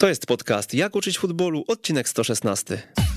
To jest podcast Jak uczyć futbolu, odcinek 116.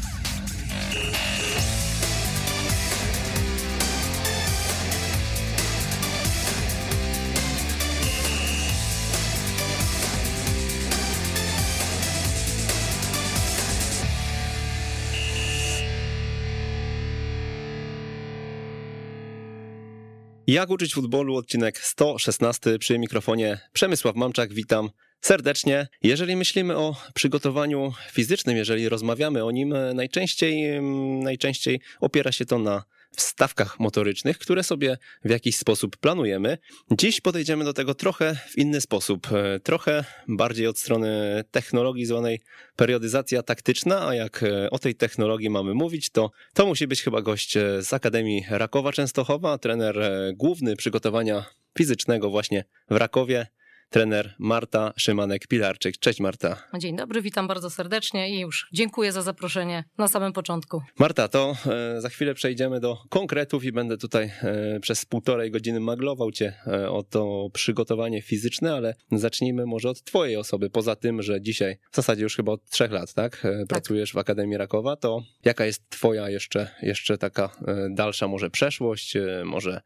Jak uczyć futbolu, odcinek 116 przy mikrofonie Przemysław Mamczak, witam serdecznie. Jeżeli myślimy o przygotowaniu fizycznym, jeżeli rozmawiamy o nim, najczęściej, najczęściej opiera się to na wstawkach motorycznych, które sobie w jakiś sposób planujemy. Dziś podejdziemy do tego trochę w inny sposób, trochę bardziej od strony technologii zwanej periodyzacja taktyczna, a jak o tej technologii mamy mówić, to to musi być chyba gość z Akademii Rakowa Częstochowa, trener główny przygotowania fizycznego właśnie w Rakowie, trener Marta Szymanek-Pilarczyk. Cześć Marta. Dzień dobry, witam bardzo serdecznie i już dziękuję za zaproszenie na samym początku. Marta, to e, za chwilę przejdziemy do konkretów i będę tutaj e, przez półtorej godziny maglował cię e, o to przygotowanie fizyczne, ale zacznijmy może od twojej osoby. Poza tym, że dzisiaj w zasadzie już chyba od trzech lat, tak? Pracujesz tak. w Akademii Rakowa, to jaka jest twoja jeszcze, jeszcze taka dalsza może przeszłość, może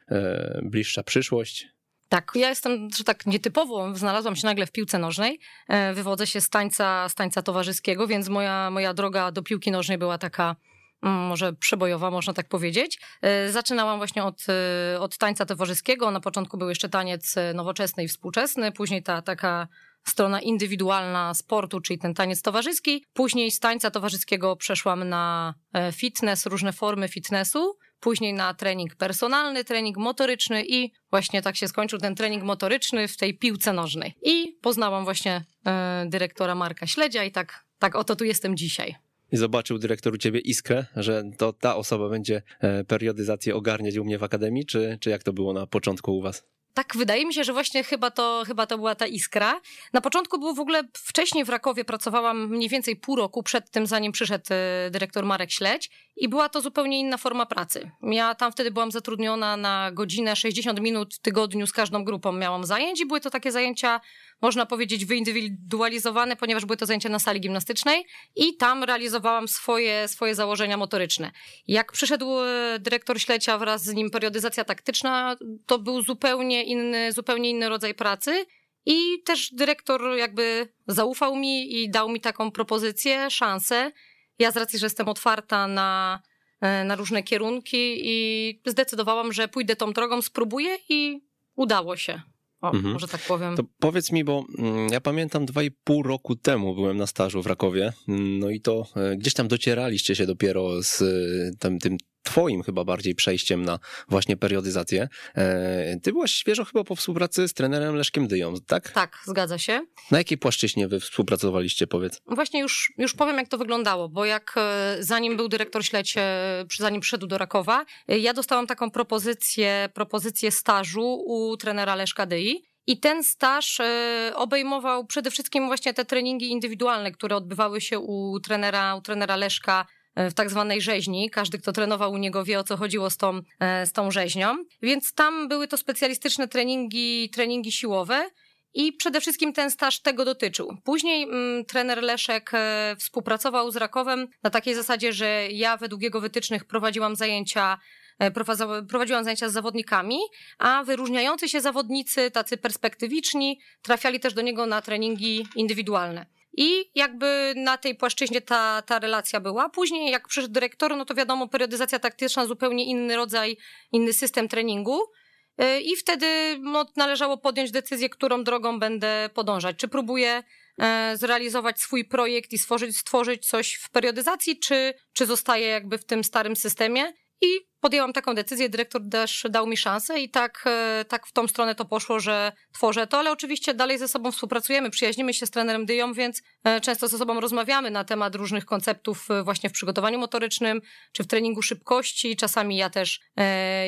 bliższa przyszłość? Tak, ja jestem, że tak nietypowo, znalazłam się nagle w piłce nożnej. E, wywodzę się z tańca, z tańca towarzyskiego, więc moja, moja droga do piłki nożnej była taka mm, może przebojowa, można tak powiedzieć. E, zaczynałam właśnie od, e, od tańca towarzyskiego. Na początku był jeszcze taniec nowoczesny i współczesny, później ta taka strona indywidualna sportu, czyli ten taniec towarzyski. Później z tańca towarzyskiego przeszłam na fitness, różne formy fitnessu później na trening personalny, trening motoryczny i właśnie tak się skończył ten trening motoryczny w tej piłce nożnej. I poznałam właśnie e, dyrektora Marka Śledzia i tak, tak oto tu jestem dzisiaj. I zobaczył dyrektor u ciebie iskrę, że to ta osoba będzie e, periodyzację ogarniać u mnie w akademii, czy, czy jak to było na początku u was? tak wydaje mi się, że właśnie chyba to, chyba to była ta iskra. Na początku było w ogóle, wcześniej w Rakowie pracowałam mniej więcej pół roku przed tym, zanim przyszedł e, dyrektor Marek Śledź i była to zupełnie inna forma pracy. Ja tam wtedy byłam zatrudniona na godzinę 60 minut w tygodniu z każdą grupą miałam zajęć i były to takie zajęcia można powiedzieć, wyindywidualizowane, ponieważ były to zajęcia na sali gimnastycznej i tam realizowałam swoje, swoje założenia motoryczne. Jak przyszedł e, dyrektor Ślecia wraz z nim periodyzacja taktyczna, to był zupełnie inny, zupełnie inny rodzaj pracy. I też dyrektor jakby zaufał mi i dał mi taką propozycję, szansę. Ja z racji, że jestem otwarta na, e, na różne kierunki i zdecydowałam, że pójdę tą drogą, spróbuję i udało się. O, mhm. może tak powiem. To powiedz mi, bo mm, ja pamiętam dwa i pół roku temu byłem na stażu w Rakowie, no i to e, gdzieś tam docieraliście się dopiero z e, tym, tym twoim chyba bardziej przejściem na właśnie periodyzację. E, ty byłaś świeżo chyba po współpracy z trenerem Leszkiem Dyją, tak? Tak, zgadza się. Na jakiej płaszczyźnie wy współpracowaliście, powiedz? Właśnie już, już powiem, jak to wyglądało, bo jak zanim był dyrektor Ślecie, zanim przyszedł do Rakowa, ja dostałam taką propozycję, propozycję stażu u trenera Leszka Dyi. I ten staż obejmował przede wszystkim właśnie te treningi indywidualne, które odbywały się u trenera, u trenera Leszka w tak zwanej rzeźni. Każdy, kto trenował u niego, wie o co chodziło z tą, z tą rzeźnią. Więc tam były to specjalistyczne treningi, treningi siłowe. I przede wszystkim ten staż tego dotyczył. Później mm, trener Leszek e, współpracował z Rakowem na takiej zasadzie, że ja według jego wytycznych prowadziłam zajęcia E, prowadziłam zajęcia z zawodnikami, a wyróżniający się zawodnicy, tacy perspektywiczni, trafiali też do niego na treningi indywidualne. I jakby na tej płaszczyźnie ta, ta relacja była. Później, jak przyszedł dyrektor, no to wiadomo, periodyzacja taktyczna, zupełnie inny rodzaj, inny system treningu. E, I wtedy no, należało podjąć decyzję, którą drogą będę podążać. Czy próbuję e, zrealizować swój projekt i stworzyć, stworzyć coś w periodyzacji, czy, czy zostaję jakby w tym starym systemie. I podjęłam taką decyzję, dyrektor też dał mi szansę i tak, e, tak w tą stronę to poszło, że tworzę to, ale oczywiście dalej ze sobą współpracujemy, przyjaźnimy się z trenerem Dyją, więc e, często ze sobą rozmawiamy na temat różnych konceptów e, właśnie w przygotowaniu motorycznym, czy w treningu szybkości. Czasami ja też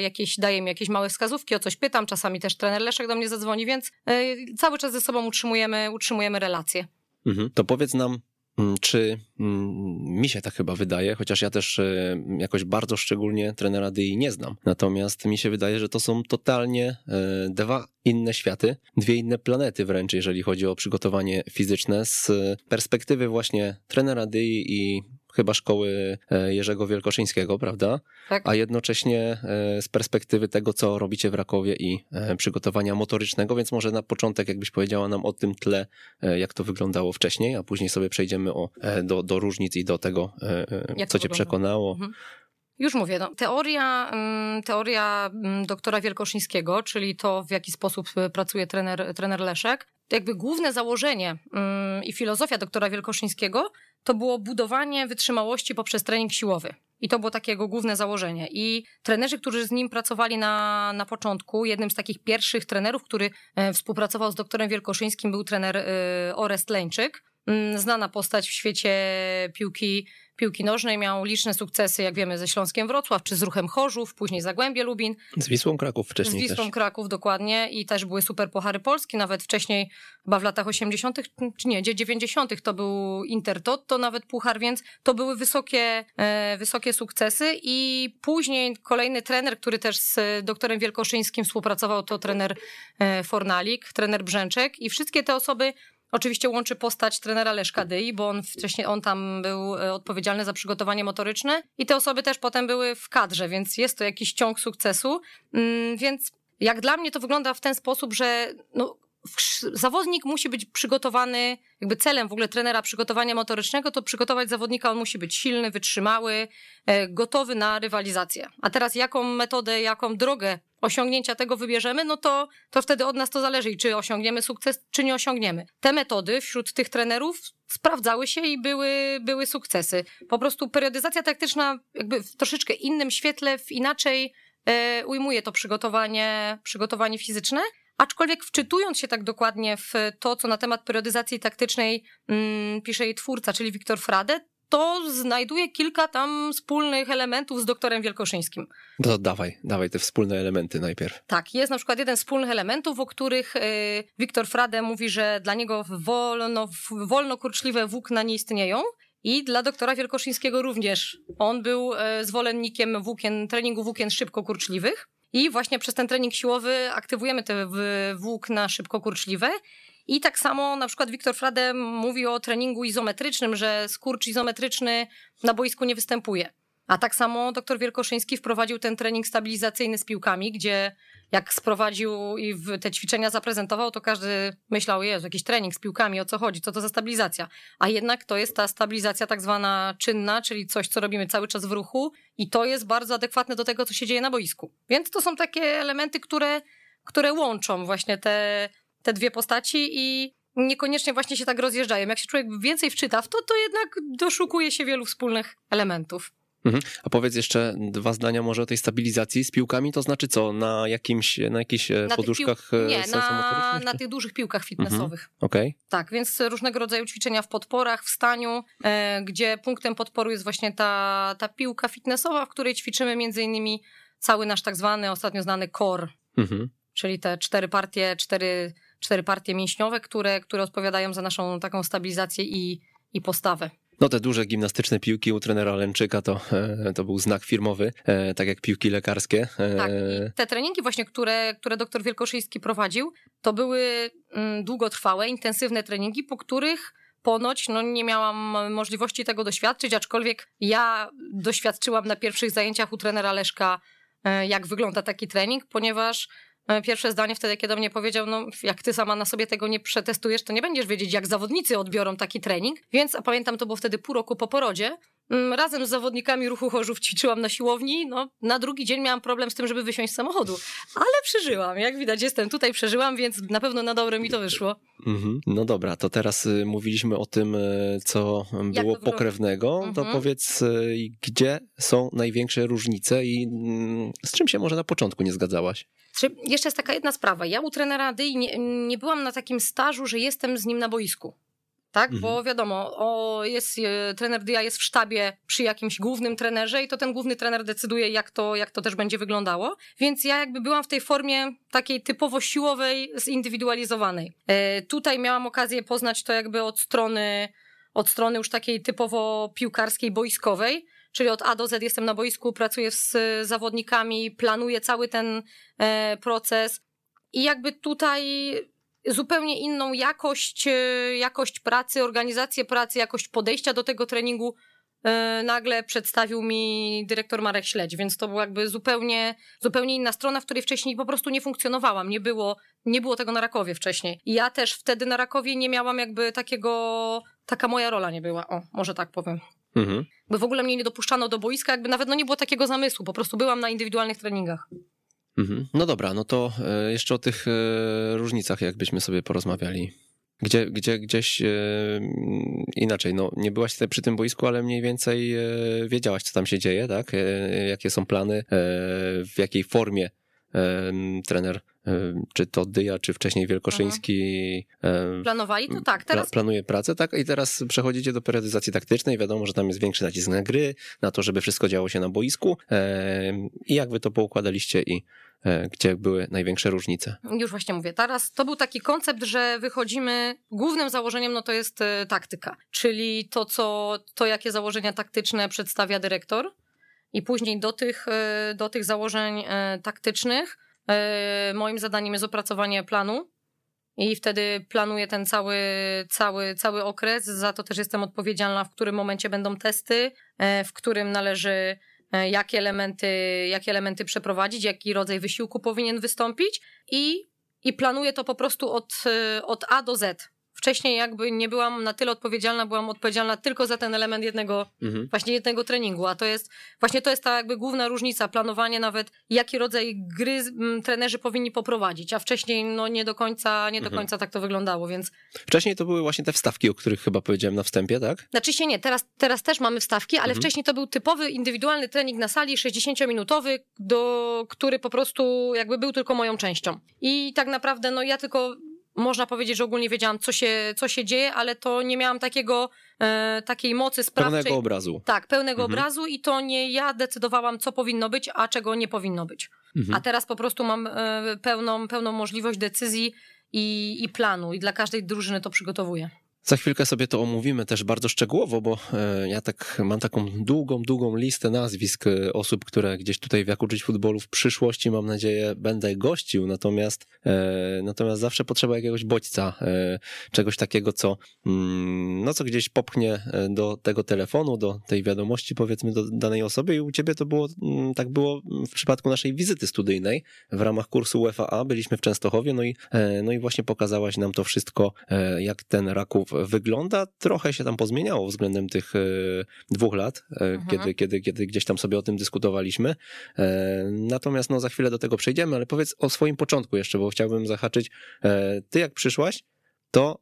jakieś, daję mi jakieś małe wskazówki, o coś pytam, czasami też trener Leszek do mnie zadzwoni, więc cały czas ze sobą utrzymujemy, utrzymujemy relacje. Mhm. To powiedz nam, czy mm, mi się tak chyba wydaje, chociaż ja też e, jakoś bardzo szczególnie trenera DI nie znam. Natomiast mi się wydaje, że to są totalnie e, dwa inne światy, dwie inne planety wręcz, jeżeli chodzi o przygotowanie fizyczne z perspektywy właśnie trenera DI i chyba szkoły e, Jerzego Wielkoszyńskiego, prawda? Tak. A jednocześnie e, z perspektywy tego, co robicie w Rakowie i e, przygotowania motorycznego, więc może na początek, jakbyś powiedziała nam o tym tle, jak to wyglądało wcześniej, a później sobie przejdziemy o, do, do różnic i do tego, jak co cię przekonało. Mhm. Już mówię, no, teoria, mm, teoria mm, doktora Wielkoszyńskiego, czyli to, w jaki sposób pracuje trener, trener Leszek, jakby główne założenie mm, i filozofia doktora Wielkoszyńskiego to było budowanie wytrzymałości poprzez trening siłowy. I to było takie jego główne założenie. I trenerzy, którzy z nim pracowali na, na początku, jednym z takich pierwszych trenerów, który e, współpracował z doktorem Wielkoszyńskim, był trener e, Orest Leńczyk. Mm, znana postać w świecie piłki piłki nożnej miał liczne sukcesy, jak wiemy, ze Śląskiem Wrocław, czy z Ruchem Chorzów, później Zagłębie Lubin. Z Wisłą Kraków wcześniej Z Wisłą też. Kraków, dokładnie. I też były super puchary Polski, nawet wcześniej, chyba w latach 80., czy nie, 90. to był Intertot, to nawet puchar, więc to były wysokie, e, wysokie sukcesy. I później kolejny trener, który też z doktorem Wielkoszyńskim współpracował, to trener e, Fornalik, trener Brzęczek. I wszystkie te osoby Oczywiście łączy postać trenera Leszka Dyi, bo on wcześniej on tam był e, odpowiedzialny za przygotowanie motoryczne i te osoby też potem były w kadrze, więc jest to jakiś ciąg sukcesu. Mm, więc jak dla mnie to wygląda w ten sposób, że no, zawodnik musi być przygotowany, jakby celem w ogóle trenera przygotowania motorycznego to przygotować zawodnika, on musi być silny, wytrzymały, e, gotowy na rywalizację. A teraz jaką metodę, jaką drogę osiągnięcia tego wybierzemy, no to, to wtedy od nas to zależy, czy osiągniemy sukces, czy nie osiągniemy. Te metody wśród tych trenerów sprawdzały się i były, były sukcesy. Po prostu periodyzacja taktyczna jakby w troszeczkę innym świetle, w inaczej e, ujmuje to przygotowanie, przygotowanie fizyczne, Aczkolwiek wczytując się tak dokładnie w to, co na temat periodyzacji taktycznej mm, pisze jej twórca, czyli Wiktor Frade, to znajduje kilka tam wspólnych elementów z doktorem Wielkoszyńskim. To dawaj, dawaj te wspólne elementy najpierw. Tak, jest na przykład jeden z wspólnych elementów, o których y, Wiktor Frade mówi, że dla niego wolno, wolno kurczliwe włókna nie istnieją. I dla doktora Wielkoszyńskiego również. On był y, zwolennikiem włókien, treningu włókien szybko kurczliwych. I właśnie przez ten trening siłowy aktywujemy te włókna szybko kurczliwe. I tak samo na przykład Wiktor Frade mówi o treningu izometrycznym, że skurcz izometryczny na boisku nie występuje. A tak samo dr Wielkoszyński wprowadził ten trening stabilizacyjny z piłkami, gdzie jak sprowadził i te ćwiczenia zaprezentował, to każdy myślał, jest jakiś trening z piłkami, o co chodzi, co to za stabilizacja. A jednak to jest ta stabilizacja tak zwana czynna, czyli coś, co robimy cały czas w ruchu i to jest bardzo adekwatne do tego, co się dzieje na boisku. Więc to są takie elementy, które, które łączą właśnie te, te dwie postaci i niekoniecznie właśnie się tak rozjeżdżają. Jak się człowiek więcej wczyta w to, to jednak doszukuje się wielu wspólnych elementów. Mhm. A powiedz jeszcze dwa zdania może o tej stabilizacji z piłkami, to znaczy co, na jakimś, na jakichś e, na poduszkach pił... E, Nie, na, na tych dużych piłkach fitnessowych. Mhm. Okej. Okay. Tak, więc różnego rodzaju ćwiczenia w podporach, w staniu, e, gdzie punktem podporu jest właśnie ta, ta piłka fitnessowa, w której ćwiczymy między innymi cały nasz tak zwany, ostatnio znany core, mhm. czyli te cztery partie, cztery, cztery partie mięśniowe, które, które odpowiadają za naszą taką stabilizację i, i postawę. No te duże gimnastyczne piłki u trenera Lęczyka to, e, to był znak firmowy, e, tak jak piłki lekarskie. E, tak, i te treningi właśnie, które, które doktor Wielkoszyński prowadził, to były mm, długotrwałe, intensywne treningi, po których ponoć no, nie miałam możliwości tego doświadczyć, aczkolwiek ja doświadczyłam na pierwszych zajęciach u trenera Leszka, jak wygląda taki trening, ponieważ pierwsze zdanie wtedy, kiedy do mnie powiedział, no jak ty sama na sobie tego nie przetestujesz, to nie będziesz wiedzieć, jak zawodnicy odbiorą taki trening. Więc, a pamiętam, to było wtedy pół roku po porodzie, mm, razem z zawodnikami ruchu Chorzów ćwiczyłam na siłowni. No, na drugi dzień miałam problem z tym, żeby wysiąść z samochodu, ale przeżyłam. Jak widać, jestem tutaj, przeżyłam, więc na pewno na dobre mi to wyszło. Mhm. No dobra, to teraz y, mówiliśmy o tym, y, co było pokrewnego. To mhm. powiedz, y, gdzie są największe różnice i mm, z czym się może na początku nie zgadzałaś? Jeszcze jest taka jedna sprawa. Ja u trenera Dyi nie, nie byłam na takim stażu, że jestem z nim na boisku. Tak, mhm. bo wiadomo, o, jest, e, trener Dia jest w sztabie przy jakimś głównym trenerze i to ten główny trener decyduje, jak to, jak to też będzie wyglądało. Więc ja jakby byłam w tej formie takiej typowo siłowej, zindywidualizowanej. E, tutaj miałam okazję poznać to jakby od strony od strony już takiej typowo piłkarskiej, boiskowej, czyli od A do Z jestem na boisku, pracuję z zawodnikami, planuję cały ten e, proces i jakby tutaj zupełnie inną jakość, e, jakość pracy, organizację pracy, jakość podejścia do tego treningu e, nagle przedstawił mi dyrektor Marek Śledź, więc to była jakby zupełnie, zupełnie inna strona, w której wcześniej po prostu nie funkcjonowałam, nie było, nie było tego na Rakowie wcześniej. Ja też wtedy na Rakowie nie miałam jakby takiego, taka moja rola nie była, o, może tak powiem. Mhm. Bo w ogóle mnie nie dopuszczano do boiska, jakby nawet no nie było takiego zamysłu, po prostu byłam na indywidualnych treningach. Mhm. No dobra, no to e, jeszcze o tych e, różnicach jakbyśmy sobie porozmawiali. Gdzie, gdzie gdzieś e, inaczej, no nie byłaś tutaj przy tym boisku, ale mniej więcej wiedziałaś, co tam się dzieje, tak? Jakie są plany, w jakiej formie trener, czy to Dyja, czy wcześniej Wielkoszyński. Planowali to tak. Teraz... planuje pracę, tak? I teraz przechodzicie do periodyzacji taktycznej. Wiadomo, że tam jest większy nacisk na gry, na to, żeby wszystko działo się na boisku. I jak wy to poukładaliście i e, gdzie były największe różnice? Już właśnie mówię. Teraz to był taki koncept, że wychodzimy, głównym założeniem no to jest e, taktyka, czyli to, co, to jakie założenia taktyczne przedstawia dyrektor i później do tych, e, do tych założeń e, taktycznych e, moim zadaniem jest opracowanie planu i wtedy planuję ten cały, cały, cały okres. Za to też jestem odpowiedzialna, w którym momencie będą testy, w którym należy jakie elementy, jakie elementy przeprowadzić, jaki rodzaj wysiłku powinien wystąpić i, i planuję to po prostu od, od A do Z. Wcześniej jakby nie byłam na tyle odpowiedzialna, byłam odpowiedzialna tylko za ten element jednego, mhm. właśnie jednego treningu, a to jest, właśnie to jest ta jakby główna różnica, planowanie nawet, jaki rodzaj gry trenerzy powinni poprowadzić, a wcześniej no nie do końca, nie do mhm. końca tak to wyglądało, więc... Wcześniej to były właśnie te wstawki, o których chyba powiedziałem na wstępie, tak? Znaczy się nie, teraz, teraz też mamy wstawki, ale mhm. wcześniej to był typowy, indywidualny trening na sali, 60-minutowy, do, który po prostu jakby był tylko moją częścią. I tak naprawdę, no ja tylko można powiedzieć, że ogólnie wiedziałam, co się, co się dzieje, ale to nie miałam takiego, e, takiej mocy sprawczej. Pełnego obrazu. Tak, pełnego mhm. obrazu i to nie ja decydowałam, co powinno być, a czego nie powinno być. Mhm. A teraz po prostu mam e, pełną, pełną możliwość decyzji i, i planu i dla każdej drużyny to przygotowuję. Za chwilkę sobie to omówimy też bardzo szczegółowo, bo e, ja tak mam taką długą, długą listę nazwisk e, osób, które gdzieś tutaj w Jak uczyć futbolu w przyszłości, mam nadzieję, będę gościł, natomiast, e, natomiast zawsze potrzeba jakiegoś bodźca, czegoś takiego, co, mm, no, co gdzieś popchnie do tego telefonu, do tej wiadomości, powiedzmy, do danej osoby. I u ciebie to było, mm, tak było w przypadku naszej wizyty studyjnej w ramach kursu UFA, byliśmy w Częstochowie, no i, no i właśnie pokazałaś nam to wszystko, jak ten Raków wygląda, trochę się tam pozmieniało względem tych e, dwóch lat, e, mhm. kiedy, kiedy, kiedy gdzieś tam sobie o tym dyskutowaliśmy. E, natomiast no, za chwilę do tego przejdziemy, ale powiedz o swoim początku jeszcze, bo chciałbym zahaczyć. Ty jak przyszłaś, to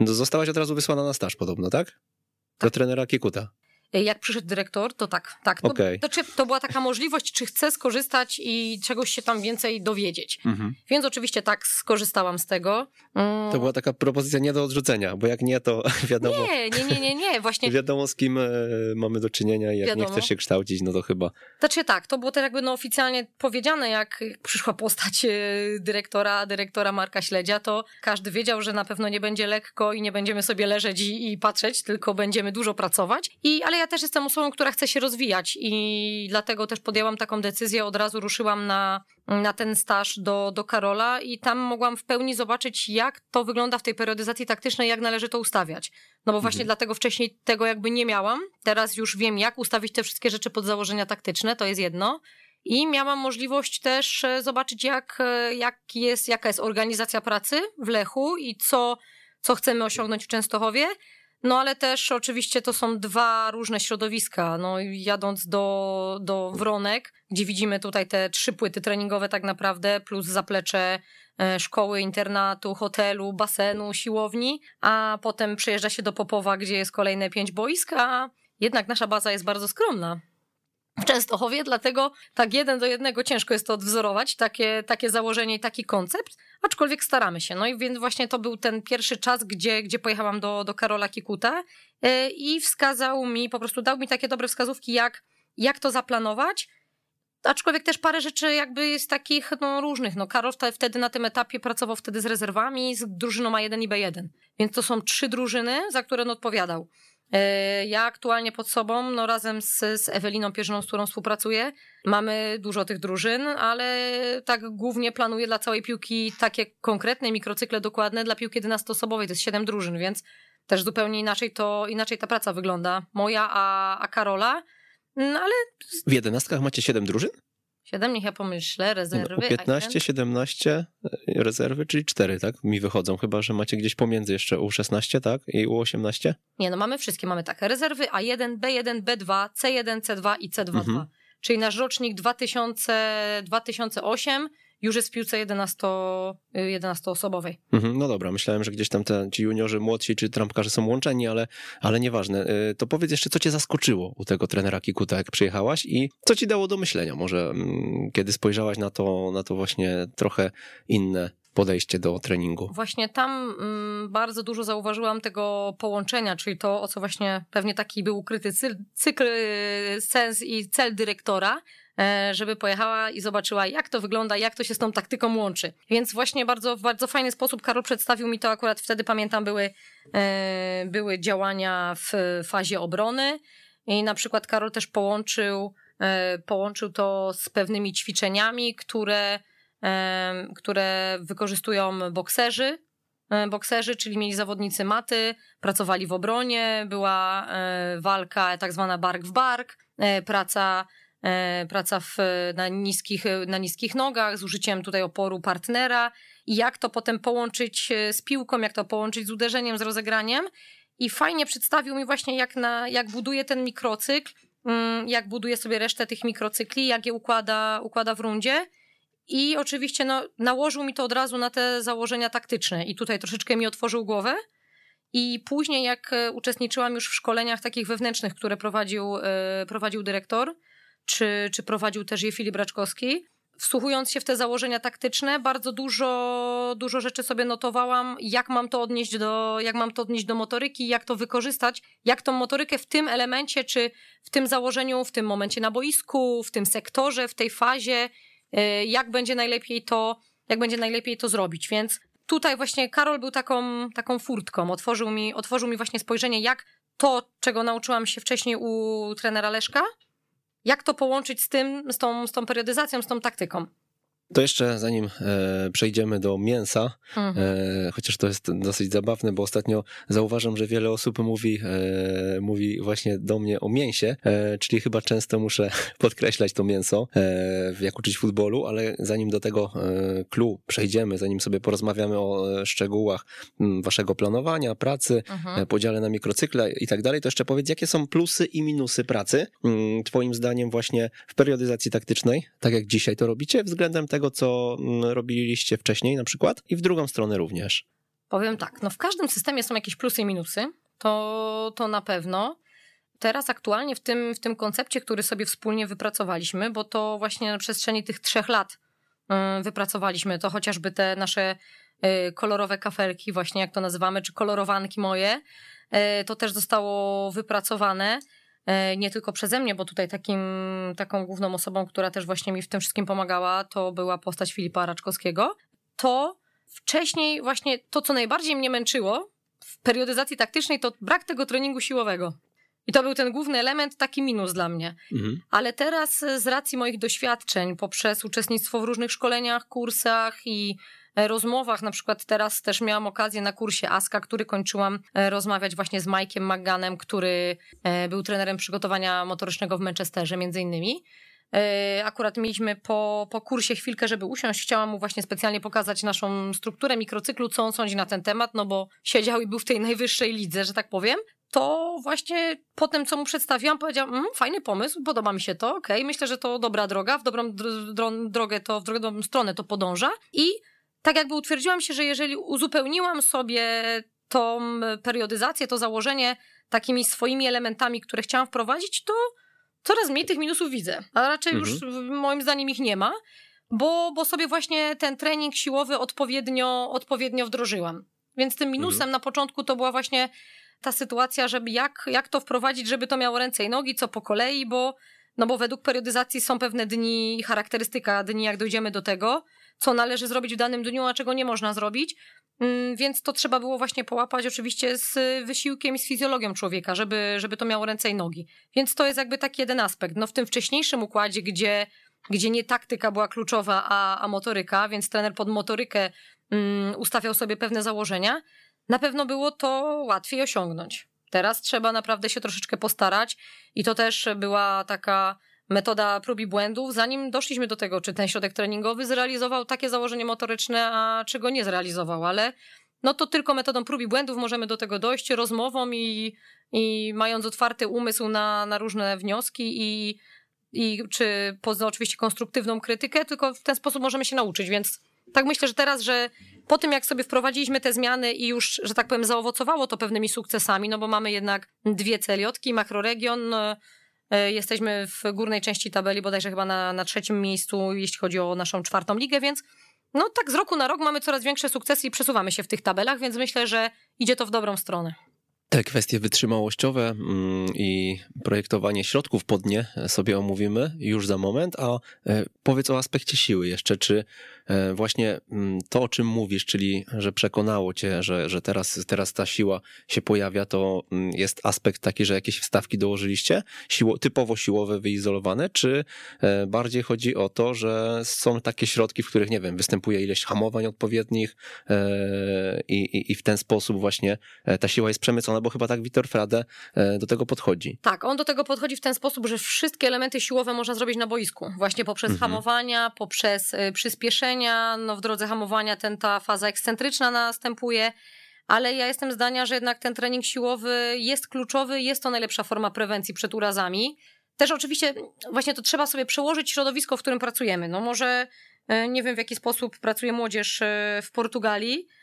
zostałaś od razu wysłana na staż podobno, tak? Do tak. trenera Kikuta. Y, jak przyszedł dyrektor, to tak, tak. To, okay. to, to, była taka możliwość, czy chcę skorzystać i czegoś się tam więcej dowiedzieć. Mhm. Więc oczywiście tak, skorzystałam z tego. Mm. To była taka propozycja nie do odrzucenia, bo jak nie, to wiadomo. Nie, nie, nie, nie, nie. właśnie. wiadomo z kim e, mamy do czynienia i jak wiadomo. nie chcesz się kształcić, no to chyba. Znaczy tak, to było też jakby no oficjalnie powiedziane, jak przyszła postać e, dyrektora, dyrektora Marka Śledzia, to każdy wiedział, że na pewno nie będzie lekko i nie będziemy sobie leżeć i, i patrzeć, tylko będziemy dużo pracować. I, ale ja też jestem osobą, która chce się rozwijać i dlatego też podjęłam taką decyzję, od razu ruszyłam na, na ten staż do, do Karola i tam mogłam w pełni zobaczyć, jak to wygląda w tej periodyzacji taktycznej, jak należy to ustawiać. No bo właśnie mhm. dlatego wcześniej tego jakby nie miałam. Teraz już wiem, jak ustawić te wszystkie rzeczy pod założenia taktyczne, to jest jedno. I miałam możliwość też e, zobaczyć, jak, e, jak jest, jaka jest organizacja pracy w Lechu i co, co chcemy osiągnąć w Częstochowie. No ale też oczywiście to są dwa różne środowiska. No jadąc do, do Wronek, gdzie widzimy tutaj te trzy płyty treningowe tak naprawdę, plus zaplecze e, szkoły, internatu, hotelu, basenu, siłowni, a potem przejeżdża się do Popowa, gdzie jest kolejne pięć boisk, a jednak nasza baza jest bardzo skromna w Częstochowie, dlatego tak jeden do jednego ciężko jest to odwzorować, takie, takie założenie i taki koncept, aczkolwiek staramy się. No i więc właśnie to był ten pierwszy czas, gdzie, gdzie pojechałam do, do Karola Kikuta yy, i wskazał mi, po prostu dał mi takie dobre wskazówki, jak, jak to zaplanować, aczkolwiek też parę rzeczy jakby jest takich no, różnych. No, Karol wtedy na tym etapie pracował wtedy z rezerwami, z drużyną A1 i B1. Więc to są trzy drużyny, za które on odpowiadał. E, ja aktualnie pod sobą, no razem z, z Eweliną Pierzyną, z którą współpracuję, mamy dużo tych drużyn, ale tak głównie planuję dla całej piłki takie konkretne mikrocykle dokładne dla piłki 11-osobowej, to jest 7 drużyn, więc też zupełnie inaczej to, inaczej ta praca wygląda. Moja, a, a Karola, no ale... W jedenastkach macie 7 drużyn? 7, niech ja pomyślę, rezerwy. No, 15, 17 e, rezerwy, czyli 4, tak? Mi wychodzą, chyba że macie gdzieś pomiędzy jeszcze U16, tak? I U18? Nie, no mamy wszystkie, mamy tak. Rezerwy A1, B1, B2, C1, C2 i C2. Mhm. Czyli nasz rocznik 2000, 2008 już jest w piłce 11, 11-osobowej. Mhm, no dobra, myślałem, że gdzieś tam te, ci juniorzy młodsi czy trampkarze są łączeni, ale, ale nieważne. Y, to powiedz jeszcze, co cię zaskoczyło u tego trenera Kikuta, jak przyjechałaś i co ci dało do myślenia może, mm, kiedy spojrzałaś na to, na to właśnie trochę inne podejście do treningu. Właśnie tam mm, bardzo dużo zauważyłam tego połączenia, czyli to, o co właśnie pewnie taki był ukryty cykl, y, sens i cel dyrektora, żeby pojechała i zobaczyła, jak to wygląda, jak to się z tą taktyką łączy. Więc właśnie bardzo, bardzo fajny sposób. Karol przedstawił mi to akurat wtedy, pamiętam, były, e, były działania w fazie obrony. I na przykład Karol też połączył, e, połączył to z pewnymi ćwiczeniami, które, które wykorzystują bokserzy, bokserzy, czyli mieli zawodnicy maty, pracowali w obronie, była walka tak zwana bark w bark, praca E, praca w, na, niskich, na niskich nogach, z użyciem tutaj oporu partnera i jak to potem połączyć e, z piłką, jak to połączyć z uderzeniem, z rozegraniem. I fajnie przedstawił mi właśnie, jak, na, jak buduje ten mikrocykl, mm, jak buduje sobie resztę tych mikrocykli, jak je układa, układa w rundzie. I oczywiście no, nałożył mi to od razu na te założenia taktyczne i tutaj troszeczkę mi otworzył głowę. I później, jak e, uczestniczyłam już w szkoleniach takich wewnętrznych, które prowadził, prowadził dyrektor, czy, czy prowadził też je Filip Raczkowski. Wsłuchując się w te założenia taktyczne, bardzo dużo, dużo rzeczy sobie notowałam, jak mam to odnieść do, jak mam to odnieść do motoryki, jak to wykorzystać, jak tą motorykę w tym elemencie, czy w tym założeniu, w tym momencie na boisku, w tym sektorze, w tej fazie, y, jak będzie najlepiej to, jak będzie najlepiej to zrobić. Więc tutaj właśnie Karol był taką, taką furtką, otworzył mi, otworzył mi właśnie spojrzenie, jak to, czego nauczyłam się wcześniej u trenera Leszka, jak to połączyć z tym, z tą, z tą periodyzacją, z tą taktyką? To jeszcze zanim e, przejdziemy do mięsa, mhm. e, chociaż to jest dosyć zabawne, bo ostatnio zauważam, że wiele osób mówi, e, mówi właśnie do mnie o mięsie, e, czyli chyba często muszę podkreślać to mięso, e, jak uczyć futbolu, ale zanim do tego klu e, przejdziemy, zanim sobie porozmawiamy o szczegółach waszego planowania, pracy, mhm. podziale na mikrocykle i tak dalej, to jeszcze powiedz, jakie są plusy i minusy pracy, twoim zdaniem właśnie w periodyzacji taktycznej, tak jak dzisiaj to robicie, względem tego, tego, co mm, robiliście wcześniej na przykład i w drugą stronę również? Powiem tak, no w każdym systemie są jakieś plusy i minusy, to, to na pewno. Teraz aktualnie w tym, w tym koncepcie, który sobie wspólnie wypracowaliśmy, bo to właśnie na przestrzeni tych trzech lat y, wypracowaliśmy, to chociażby te nasze y, kolorowe kafelki, właśnie jak to nazywamy, czy kolorowanki moje, y, to też zostało wypracowane. E, nie tylko przeze mnie, bo tutaj takim, taką główną osobą, która też właśnie mi w tym wszystkim pomagała, to była postać Filipa Raczkowskiego. To wcześniej właśnie to, co najbardziej mnie męczyło w periodyzacji taktycznej, to brak tego treningu siłowego. I to był ten główny element, taki minus dla mnie. Mhm. Ale teraz z racji moich doświadczeń, poprzez uczestnictwo w różnych szkoleniach, kursach i E, rozmowach, na przykład teraz też miałam okazję na kursie ASKA, który kończyłam, e, rozmawiać właśnie z Mike'iem McGanem, który e, był trenerem przygotowania motorycznego w Manchesterze między innymi. Akurat mieliśmy po, po kursie chwilkę, żeby usiąść. Chciałam mu właśnie specjalnie pokazać naszą strukturę mikrocyklu, co on sądzi na ten temat, no bo siedział i był w tej najwyższej lidze, że tak powiem. To właśnie po tym, co mu przedstawiłam, powiedział, mm, fajny pomysł, podoba mi się to, okej, okay, myślę, że to dobra droga, w dobrą drogę to, w dobrą stronę to podąża i tak jakby utwierdziłam się, że jeżeli uzupełniłam sobie tą periodyzację, to założenie takimi swoimi elementami, które chciałam wprowadzić, to coraz mniej tych minusów widzę. A raczej mhm. już moim zdaniem ich nie ma, bo, bo sobie właśnie ten trening siłowy odpowiednio, odpowiednio wdrożyłam. Więc tym minusem mhm. na początku to była właśnie ta sytuacja, żeby jak, jak to wprowadzić, żeby to miało ręce i nogi, co po kolei, bo, no bo według periodyzacji są pewne dni, charakterystyka dni, jak dojdziemy do tego, co należy zrobić w danym dniu, a czego nie można zrobić. Mm, więc to trzeba było właśnie połapać oczywiście z wysiłkiem i z fizjologią człowieka, żeby, żeby to miało ręce i nogi. Więc to jest jakby taki jeden aspekt. No w tym wcześniejszym układzie, gdzie, gdzie nie taktyka była kluczowa, a, a motoryka, więc trener pod motorykę um, ustawiał sobie pewne założenia, na pewno było to łatwiej osiągnąć. Teraz trzeba naprawdę się troszeczkę postarać i to też była taka metoda prób i błędów, zanim doszliśmy do tego, czy ten środek treningowy zrealizował takie założenie motoryczne, a czy go nie zrealizował, ale no to tylko metodą prób i błędów możemy do tego dojść, rozmową i, i mając otwarty umysł na, na różne wnioski i, i czy poza oczywiście konstruktywną krytykę, tylko w ten sposób możemy się nauczyć, więc tak myślę, że teraz, że po tym jak sobie wprowadziliśmy te zmiany i już, że tak powiem, zaowocowało to pewnymi sukcesami, no bo mamy jednak dwie celiotki, makroregion, E, jesteśmy w górnej części tabeli, bodajże chyba na, na trzecim miejscu, jeśli chodzi o naszą czwartą ligę, więc no tak z roku na rok mamy coraz większe sukcesy i przesuwamy się w tych tabelach, więc myślę, że idzie to w dobrą stronę. Te kwestie wytrzymałościowe mm, i projektowanie środków pod nie sobie omówimy już za moment, a e, powiedz o aspekcie siły jeszcze. Czy e, właśnie mm, to, o czym mówisz, czyli że przekonało cię, że, że teraz, teraz ta siła się pojawia, to mm, jest aspekt taki, że jakieś wstawki dołożyliście, siło, typowo siłowe, wyizolowane, czy e, bardziej chodzi o to, że są takie środki, w których, nie wiem, występuje ileś hamowań odpowiednich i, i, i w ten sposób właśnie ta siła jest przemycona bo chyba tak Witor Frade e, do tego podchodzi. Tak, on do tego podchodzi w ten sposób, że wszystkie elementy siłowe można zrobić na boisku. Właśnie poprzez mhm. hamowania, poprzez e, przyspieszenia, no w drodze hamowania ten, ta faza ekscentryczna następuje, ale ja jestem zdania, że jednak ten trening siłowy jest kluczowy, jest to najlepsza forma prewencji przed urazami. Też oczywiście właśnie to trzeba sobie przełożyć środowisko, w którym pracujemy. No może e, nie wiem w jaki sposób pracuje młodzież w Portugalii, E,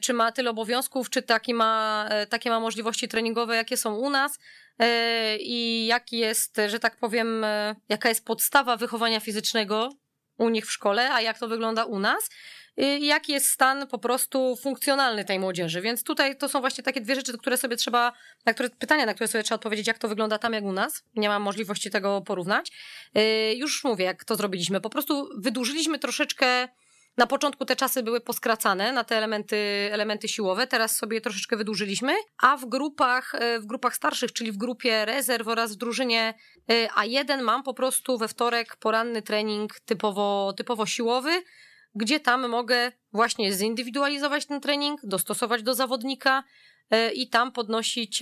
czy ma tyle obowiązków, czy taki ma, e, takie ma możliwości treningowe, jakie są u nas e, i jaki jest, że tak powiem, jaka jest podstawa wychowania fizycznego u nich w szkole, a jak to wygląda u nas i jaki jest stan po prostu funkcjonalny tej młodzieży. Więc tutaj to są właśnie takie dwie rzeczy, które sobie trzeba, na które, pytania, na które sobie trzeba odpowiedzieć, jak to wygląda tam, jak u nas. Nie mam możliwości tego porównać. Już mówię, jak to zrobiliśmy. Po prostu wydłużyliśmy troszeczkę na początku te czasy były poskracane na te elementy, elementy siłowe, teraz sobie troszeczkę wydłużyliśmy, a w grupach, e, w grupach starszych, czyli w grupie rezerw oraz w drużynie e, A1 mam po prostu we wtorek poranny trening typowo, typowo siłowy, gdzie tam mogę właśnie zindywidualizować ten trening, dostosować do zawodnika, i tam podnosić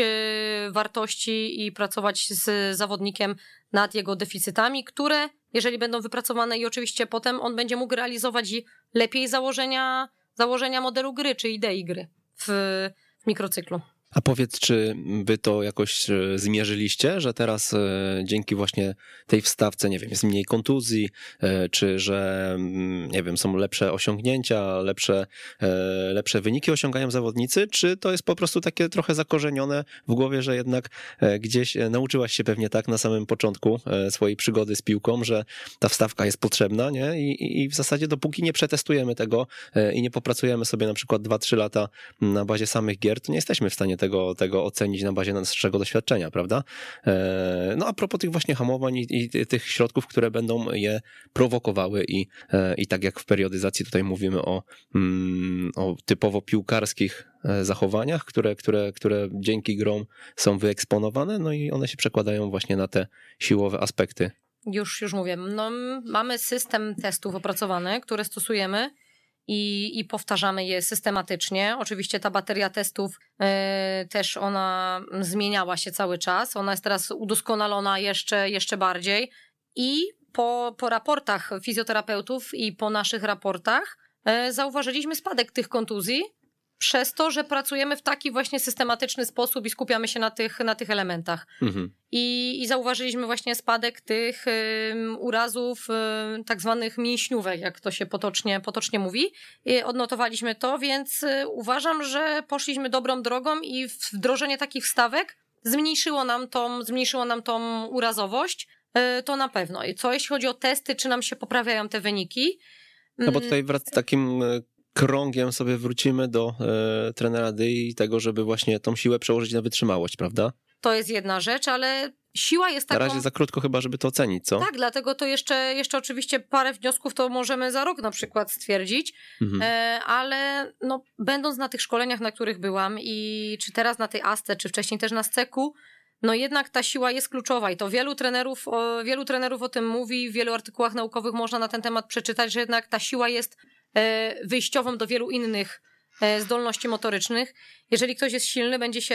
wartości i pracować z zawodnikiem nad jego deficytami, które jeżeli będą wypracowane i oczywiście potem on będzie mógł realizować lepiej założenia, założenia modelu gry czy idei gry w, w mikrocyklu. A powiedz, czy wy to jakoś e, zmierzyliście, że teraz e, dzięki właśnie tej wstawce, nie wiem, jest mniej kontuzji, e, czy że, mm, nie wiem, są lepsze osiągnięcia, lepsze, lepsze wyniki osiągają zawodnicy, czy to jest po prostu takie trochę zakorzenione w głowie, że jednak gdzieś nauczyłaś się pewnie tak na samym początku swojej przygody z piłką, że ta wstawka jest potrzebna, nie? I, i w zasadzie dopóki nie przetestujemy tego i nie popracujemy sobie na przykład 2-3 lata na bazie samych gier, to nie jesteśmy w stanie tego, tego ocenić na bazie naszego doświadczenia, prawda? E, no a propos tych właśnie hamowań i, i tych środków, które będą je prowokowały i, e, i tak jak w periodyzacji tutaj mówimy o, mm, o typowo piłkarskich e, zachowaniach, które, które, które dzięki grom są wyeksponowane, no i one się przekładają właśnie na te siłowe aspekty. Już, już mówię. No, mamy system testów opracowany, które stosujemy i, i powtarzamy je systematycznie. Oczywiście ta bateria testów y, też ona zmieniała się cały czas. Ona jest teraz udoskonalona jeszcze, jeszcze bardziej. I po, po raportach fizjoterapeutów i po naszych raportach y, zauważyliśmy spadek tych kontuzji przez to, że pracujemy w taki właśnie systematyczny sposób i skupiamy się na tych, na tych elementach. Mhm. I, I zauważyliśmy właśnie spadek tych y, urazów y, tak zwanych mięśniówek, jak to się potocznie, potocznie mówi. I odnotowaliśmy to, więc y, uważam, że poszliśmy dobrą drogą i wdrożenie takich stawek zmniejszyło nam tą, zmniejszyło nam tą urazowość. Y, to na pewno. I co jeśli chodzi o testy, czy nam się poprawiają te wyniki? No bo tutaj wraz z takim y, krągiem sobie wrócimy do e, trenera Dy i tego, żeby właśnie tą siłę przełożyć na wytrzymałość, prawda? To jest jedna rzecz, ale siła jest Na taką... razie za krótko chyba, żeby to ocenić, co? Tak, dlatego to jeszcze, jeszcze oczywiście parę wniosków to możemy za rok na przykład stwierdzić, Mhm. e, ale no, będąc na tych szkoleniach, na których byłam i czy teraz na tej ASCE, czy wcześniej też na SCEK-u, no jednak ta siła jest kluczowa i to wielu trenerów, o, wielu trenerów o tym mówi, w wielu artykułach naukowych można na ten temat przeczytać, że jednak ta siła jest wyjściową do wielu innych e, zdolności motorycznych. Jeżeli ktoś jest silny, będzie się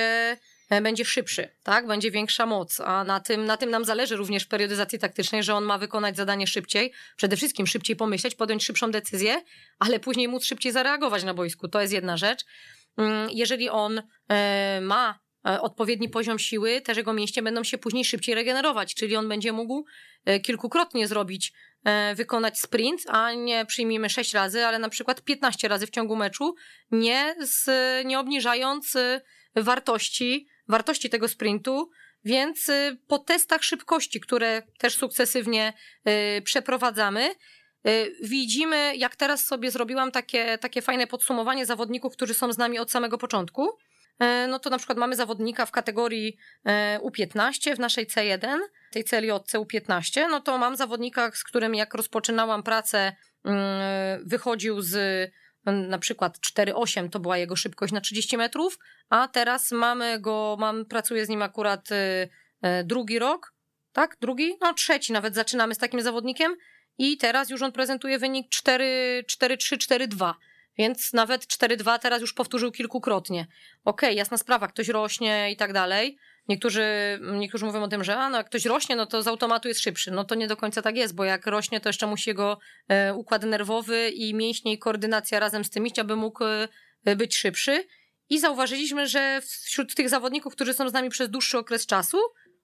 e, będzie szybszy, tak? Będzie większa moc, a na tym, na tym nam zależy również w periodyzacji taktycznej, że on ma wykonać zadanie szybciej, przede wszystkim szybciej pomyśleć, podjąć szybszą decyzję, ale później móc szybciej zareagować na boisku. To jest jedna rzecz. Mm, Jeżeli on e, ma e, odpowiedni poziom siły, też jego mięśnie będą się później szybciej regenerować, czyli on będzie mógł e, kilkukrotnie zrobić, e, wykonać sprint, a nie przyjmijmy 6 razy, ale na przykład 15 razy w ciągu meczu, nie, z, nie obniżając e, wartości, wartości tego sprintu, więc po testach szybkości, które też sukcesywnie przeprowadzamy, widzimy, jak teraz sobie zrobiłam takie, takie fajne podsumowanie zawodników, którzy są z nami od samego początku. E, No to na przykład mamy zawodnika w kategorii e, U15 w naszej C1, tej CLJC U15. No to mam zawodnika, z którym jak rozpoczynałam pracę, mm, wychodził z mm, na przykład 4,8 to była jego szybkość na 30 metrów, a teraz mamy go, mam, pracuję z nim akurat y, y, drugi rok, tak? Drugi? No trzeci nawet zaczynamy z takim zawodnikiem i teraz już on prezentuje wynik 4, 4, 3, 4, 2. Więc nawet 4-2 teraz już powtórzył kilkukrotnie. Okej, jasna sprawa, ktoś rośnie i tak dalej. Niektórzy, niektórzy mówią o tym, że a, no, jak ktoś rośnie, no to z automatu jest szybszy. No to nie do końca tak jest, bo jak rośnie, to jeszcze musi jego e, układ nerwowy i mięśnie i koordynacja razem z tym iść, aby mógł e, być szybszy. I zauważyliśmy, że wśród tych zawodników, którzy są z nami przez dłuższy okres czasu,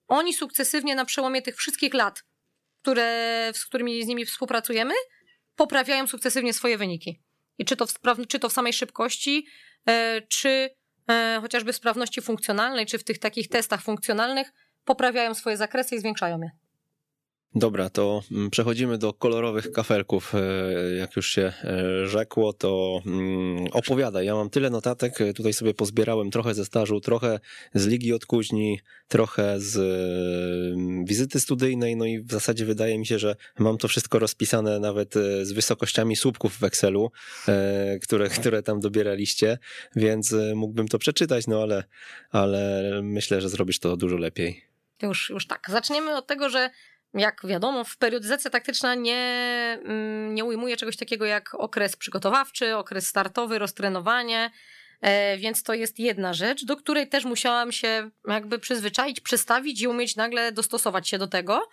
oni sukcesywnie na przełomie tych wszystkich lat, które, z którymi z nimi współpracujemy, poprawiają sukcesywnie swoje wyniki. I czy to w, czy to w samej szybkości, e, czy e, chociażby sprawności funkcjonalnej, czy w tych takich testach funkcjonalnych, poprawiają swoje zakresy i zwiększają je. Dobra, to mm, przechodzimy do kolorowych kafelków. E, Jak już się e, rzekło, to mm, opowiadaj. Ja mam tyle notatek, e, tutaj sobie pozbierałem trochę ze stażu, trochę z Ligi od Kuźni, trochę z e, wizyty studyjnej, no i w zasadzie wydaje mi się, że mam to wszystko rozpisane nawet z wysokościami słupków w Excelu, które, które tam dobieraliście, więc mógłbym to przeczytać, no ale, ale myślę, że zrobisz to dużo lepiej. Już, już tak. Zaczniemy od tego, że jak wiadomo, w periodyzacja taktyczna nie, mm, nie ujmuje czegoś takiego jak okres przygotowawczy, okres startowy, roztrenowanie, e, więc to jest jedna rzecz, do której też musiałam się jakby przyzwyczaić, przestawić i umieć nagle dostosować się do tego.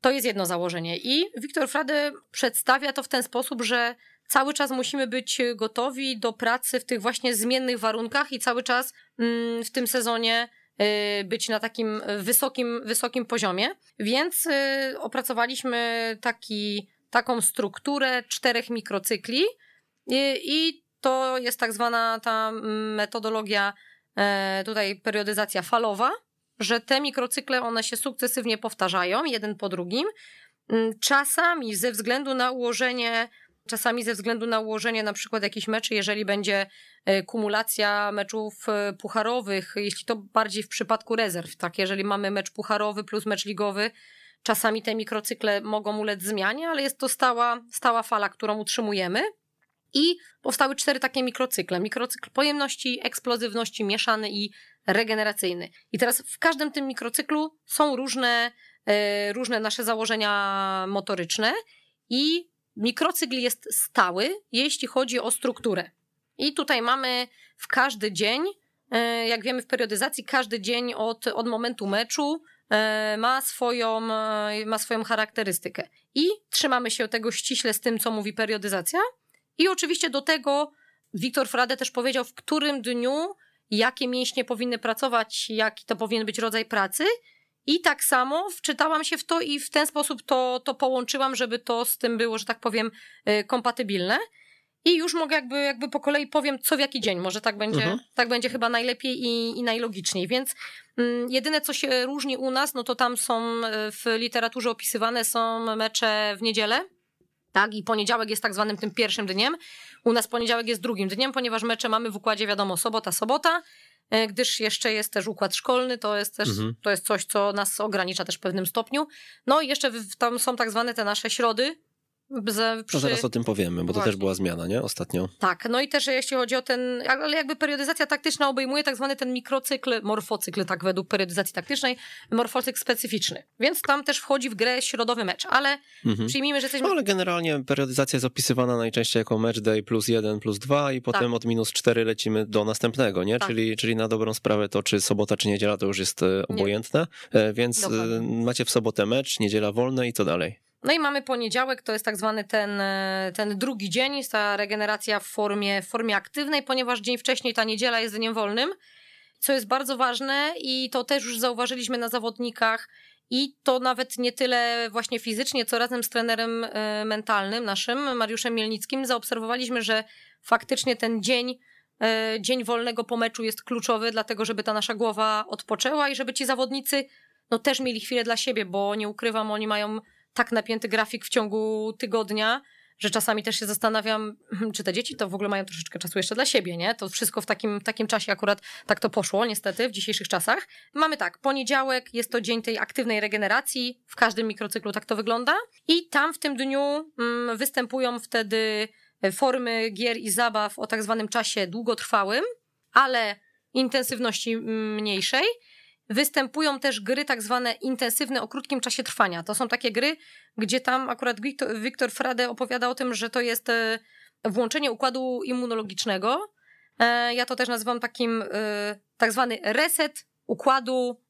To jest jedno założenie. I Wiktor Frady przedstawia to w ten sposób, że cały czas musimy być gotowi do pracy w tych właśnie zmiennych warunkach i cały czas mm, w tym sezonie być na takim wysokim, wysokim poziomie. Więc y, opracowaliśmy taki, taką strukturę czterech mikrocykli i, i to jest tak zwana ta metodologia, e, tutaj periodyzacja falowa, że te mikrocykle one się sukcesywnie powtarzają, jeden po drugim. Czasami ze względu na ułożenie Czasami ze względu na ułożenie na przykład jakichś meczy, jeżeli będzie e, kumulacja meczów e, pucharowych, jeśli to bardziej w przypadku rezerw, tak, jeżeli mamy mecz pucharowy plus mecz ligowy, czasami te mikrocykle mogą ulec zmianie, ale jest to stała, stała fala, którą utrzymujemy. I powstały cztery takie mikrocykle. Mikrocykl pojemności, eksplozywności, mieszany i regeneracyjny. I teraz w każdym tym mikrocyklu są różne, e, różne nasze założenia motoryczne i mikrocykl jest stały, jeśli chodzi o strukturę. I tutaj mamy w każdy dzień, e, jak wiemy w periodyzacji, każdy dzień od, od momentu meczu e, ma swoją, e, ma swoją charakterystykę. I trzymamy się tego ściśle z tym, co mówi periodyzacja. I oczywiście do tego Wiktor Frade też powiedział, w którym dniu jakie mięśnie powinny pracować, jaki to powinien być rodzaj pracy. I tak samo wczytałam się w to i w ten sposób to, to połączyłam, żeby to z tym było, że tak powiem, y, kompatybilne. I już mogę jakby, jakby po kolei powiem, co w jaki dzień. Może tak będzie, Mhm. tak będzie chyba najlepiej i, i najlogiczniej. Więc mm, jedyne, co się różni u nas, no to tam są y, w literaturze opisywane są mecze w niedzielę. Tak, i poniedziałek jest tak zwanym tym pierwszym dniem. U nas poniedziałek jest drugim dniem, ponieważ mecze mamy w układzie, wiadomo, sobota, sobota. E, gdyż jeszcze jest też układ szkolny, to jest też Mhm. to jest coś, co nas ogranicza też w pewnym stopniu. No i jeszcze tam są tak zwane te nasze środy. Z, To zaraz o tym powiemy, bo to Właśnie. też była zmiana, nie? Ostatnio. Tak, no i też jeśli chodzi o ten, ale jakby periodyzacja taktyczna obejmuje tak zwany ten mikrocykl, morfocykl, tak według periodyzacji taktycznej, morfocykl specyficzny. Więc tam też wchodzi w grę środowy mecz, ale Mhm. przyjmijmy, że jesteśmy No, ale generalnie periodyzacja jest opisywana najczęściej jako match day plus jeden, plus dwa i potem od minus cztery lecimy do następnego, nie? Tak. Czyli, czyli na dobrą sprawę to czy sobota, czy niedziela to już jest e, obojętne, E, więc e, Dokładnie. macie w sobotę mecz, niedziela wolne i co dalej? No i mamy poniedziałek, to jest tak zwany ten, e, ten drugi dzień, jest ta regeneracja w formie, w formie aktywnej, ponieważ dzień wcześniej ta niedziela jest dniem wolnym, co jest bardzo ważne i to też już zauważyliśmy na zawodnikach i to nawet nie tyle właśnie fizycznie, co razem z trenerem e, mentalnym naszym, Mariuszem Mielnickim, zaobserwowaliśmy, że faktycznie ten dzień e, dzień wolnego po meczu jest kluczowy, dlatego żeby ta nasza głowa odpoczęła i żeby ci zawodnicy no też mieli chwilę dla siebie, bo nie ukrywam, oni mają tak napięty grafik w ciągu tygodnia, że czasami też się zastanawiam, hmm, czy te dzieci to w ogóle mają troszeczkę czasu jeszcze dla siebie, nie? To wszystko w takim, takim czasie akurat tak to poszło, niestety, w dzisiejszych czasach. Mamy tak, poniedziałek jest to dzień tej aktywnej regeneracji, w każdym mikrocyklu tak to wygląda i tam w tym dniu mm, występują wtedy formy gier i zabaw o tak zwanym czasie długotrwałym, ale intensywności mm, mniejszej. Występują też gry tak zwane intensywne o krótkim czasie trwania. To są takie gry, gdzie tam akurat Wiktor, Frade opowiada o tym, że to jest e, włączenie układu immunologicznego. E, Ja to też nazywam takim e, tak zwany reset układu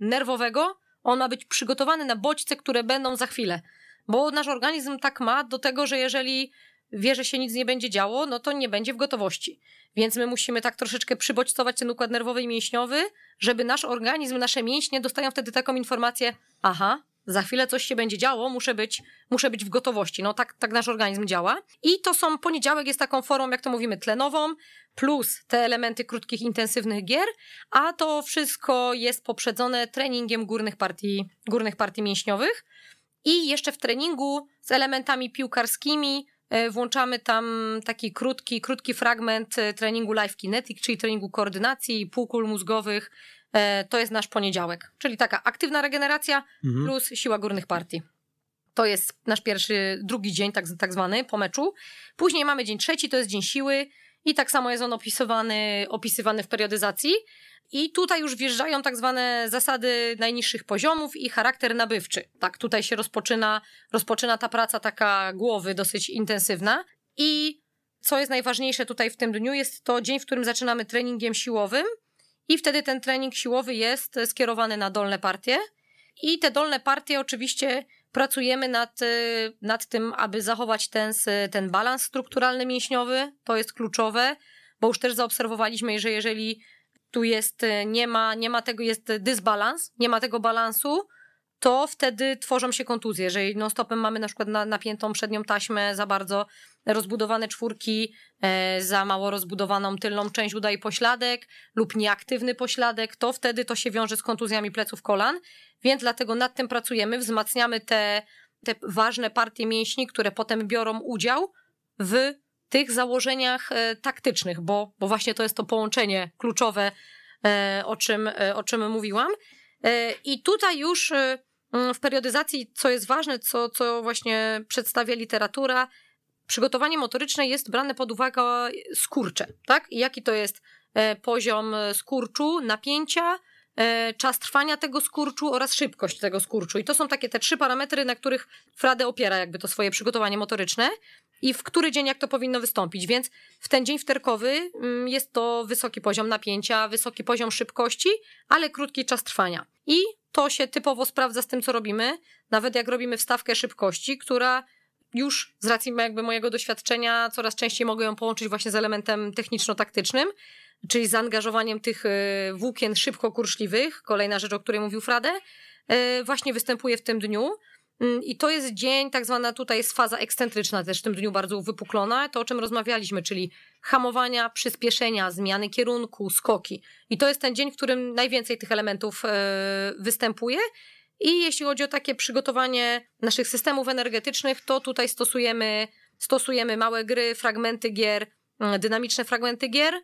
nerwowego. On ma być przygotowany na bodźce, które będą za chwilę. Bo nasz organizm tak ma do tego, że jeżeli wie, że się nic nie będzie działo, no to nie będzie w gotowości. Więc my musimy tak troszeczkę przybodźcować ten układ nerwowy i mięśniowy, żeby nasz organizm, nasze mięśnie dostają wtedy taką informację, aha, za chwilę coś się będzie działo, muszę być, muszę być w gotowości. No tak, tak nasz organizm działa. I to są, poniedziałek jest taką formą, jak to mówimy, tlenową, plus te elementy krótkich, intensywnych gier, a to wszystko jest poprzedzone treningiem górnych partii, górnych partii mięśniowych. I jeszcze w treningu z elementami piłkarskimi włączamy tam taki krótki, krótki fragment e, treningu Life Kinetic, czyli treningu koordynacji, półkul mózgowych. E, To jest nasz poniedziałek, czyli taka aktywna regeneracja Mhm. plus siła górnych partii. To jest nasz pierwszy, drugi dzień, tak, tak zwany, po meczu. Później mamy dzień trzeci, to jest dzień siły i tak samo jest on opisywany, opisywany w periodyzacji. I tutaj już wjeżdżają tak zwane zasady najniższych poziomów i charakter nabywczy. Tak, tutaj się rozpoczyna, rozpoczyna ta praca taka głowy dosyć intensywna. I co jest najważniejsze tutaj w tym dniu, jest to dzień, w którym zaczynamy treningiem siłowym i wtedy ten trening siłowy jest skierowany na dolne partie. I te dolne partie oczywiście pracujemy nad, y, nad tym, aby zachować ten, ten balans strukturalny mięśniowy. To jest kluczowe, bo już też zaobserwowaliśmy, że jeżeli tu jest, y, nie ma, nie ma tego, jest dysbalans, nie ma tego balansu, to wtedy tworzą się kontuzje. Jeżeli non-stopem mamy na przykład na, napiętą przednią taśmę, za bardzo rozbudowane czwórki, e, za mało rozbudowaną tylną część uda pośladek lub nieaktywny pośladek, to wtedy to się wiąże z kontuzjami pleców kolan, więc dlatego nad tym pracujemy, wzmacniamy te, te ważne partie mięśni, które potem biorą udział w tych założeniach e, taktycznych, bo, bo właśnie to jest to połączenie kluczowe, e, o czym, o czym mówiłam. I tutaj już w periodyzacji, co jest ważne, co, co właśnie przedstawia literatura, przygotowanie motoryczne jest brane pod uwagę skurcze, tak? I jaki to jest e, poziom e, skurczu, napięcia, e, czas trwania tego skurczu oraz szybkość tego skurczu. I to są takie te trzy parametry, na których Frade opiera jakby to swoje przygotowanie motoryczne i w który dzień jak to powinno wystąpić. Więc w ten dzień wterkowy mm, jest to wysoki poziom napięcia, wysoki poziom szybkości, ale krótki czas trwania. I to się typowo sprawdza z tym, co robimy, nawet jak robimy wstawkę szybkości, która już z racji jakby mojego doświadczenia coraz częściej mogę ją połączyć właśnie z elementem techniczno-taktycznym, czyli zaangażowaniem tych y, włókien szybko-kurszliwych, kolejna rzecz, o której mówił Frade, y, właśnie występuje w tym dniu. Mm, I to jest dzień, tak zwana tutaj jest faza ekscentryczna też w tym dniu bardzo uwypuklona, to o czym rozmawialiśmy, czyli hamowania, przyspieszenia, zmiany kierunku, skoki. I to jest ten dzień, w którym najwięcej tych elementów e, występuje. I jeśli chodzi o takie przygotowanie naszych systemów energetycznych, to tutaj stosujemy, stosujemy małe gry, fragmenty gier, mm, dynamiczne fragmenty gier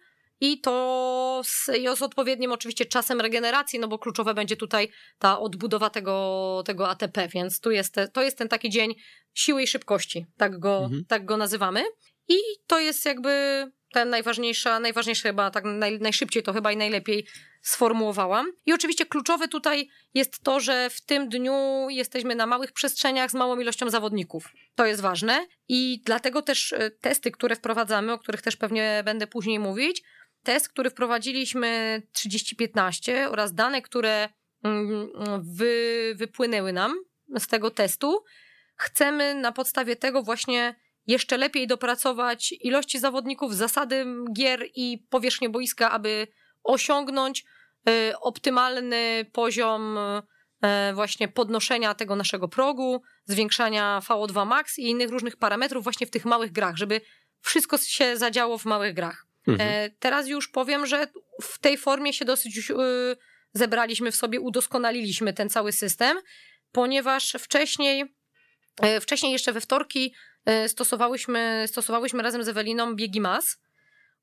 i to z, i z odpowiednim oczywiście czasem regeneracji, no bo kluczowe będzie tutaj ta odbudowa tego, tego ATP, więc tu jest, te, to jest ten taki dzień siły i szybkości, tak go, mhm. tak go nazywamy. I to jest jakby ten najważniejsza, najważniejsza chyba, tak naj, najszybciej to chyba i najlepiej sformułowałam. I oczywiście kluczowe tutaj jest to, że w tym dniu jesteśmy na małych przestrzeniach z małą ilością zawodników. To jest ważne i dlatego też e, testy, które wprowadzamy, o których też pewnie będę później mówić, test, który wprowadziliśmy 3015 oraz dane, które mm, wy, wypłynęły nam z tego testu, chcemy na podstawie tego właśnie jeszcze lepiej dopracować ilości zawodników, zasady gier i powierzchnię boiska, aby osiągnąć y, optymalny poziom y, właśnie podnoszenia tego naszego progu, zwiększania VO2 max i innych różnych parametrów właśnie w tych małych grach, żeby wszystko się zadziało w małych grach. Mhm. E, teraz już powiem, że w tej formie się dosyć y, zebraliśmy w sobie, udoskonaliliśmy ten cały system, ponieważ wcześniej, e, wcześniej jeszcze we wtorki stosowałyśmy, stosowałyśmy razem z Eweliną biegi mas,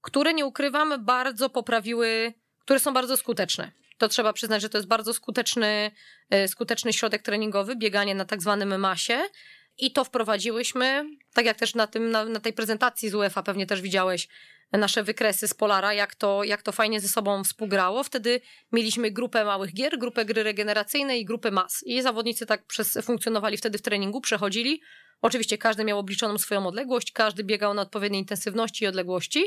które nie ukrywam, bardzo poprawiły, które są bardzo skuteczne. To trzeba przyznać, że to jest bardzo skuteczny, skuteczny środek treningowy, bieganie na tak zwanym masie. I to wprowadziłyśmy, tak jak też na, tym, na, na tej prezentacji z UEFA pewnie też widziałeś, nasze wykresy z Polara, jak to, jak to fajnie ze sobą współgrało. Wtedy mieliśmy grupę małych gier, grupę gry regeneracyjnej i grupę mas. I zawodnicy tak przez, funkcjonowali wtedy w treningu, przechodzili. Oczywiście każdy miał obliczoną swoją odległość, każdy biegał na odpowiedniej intensywności i odległości.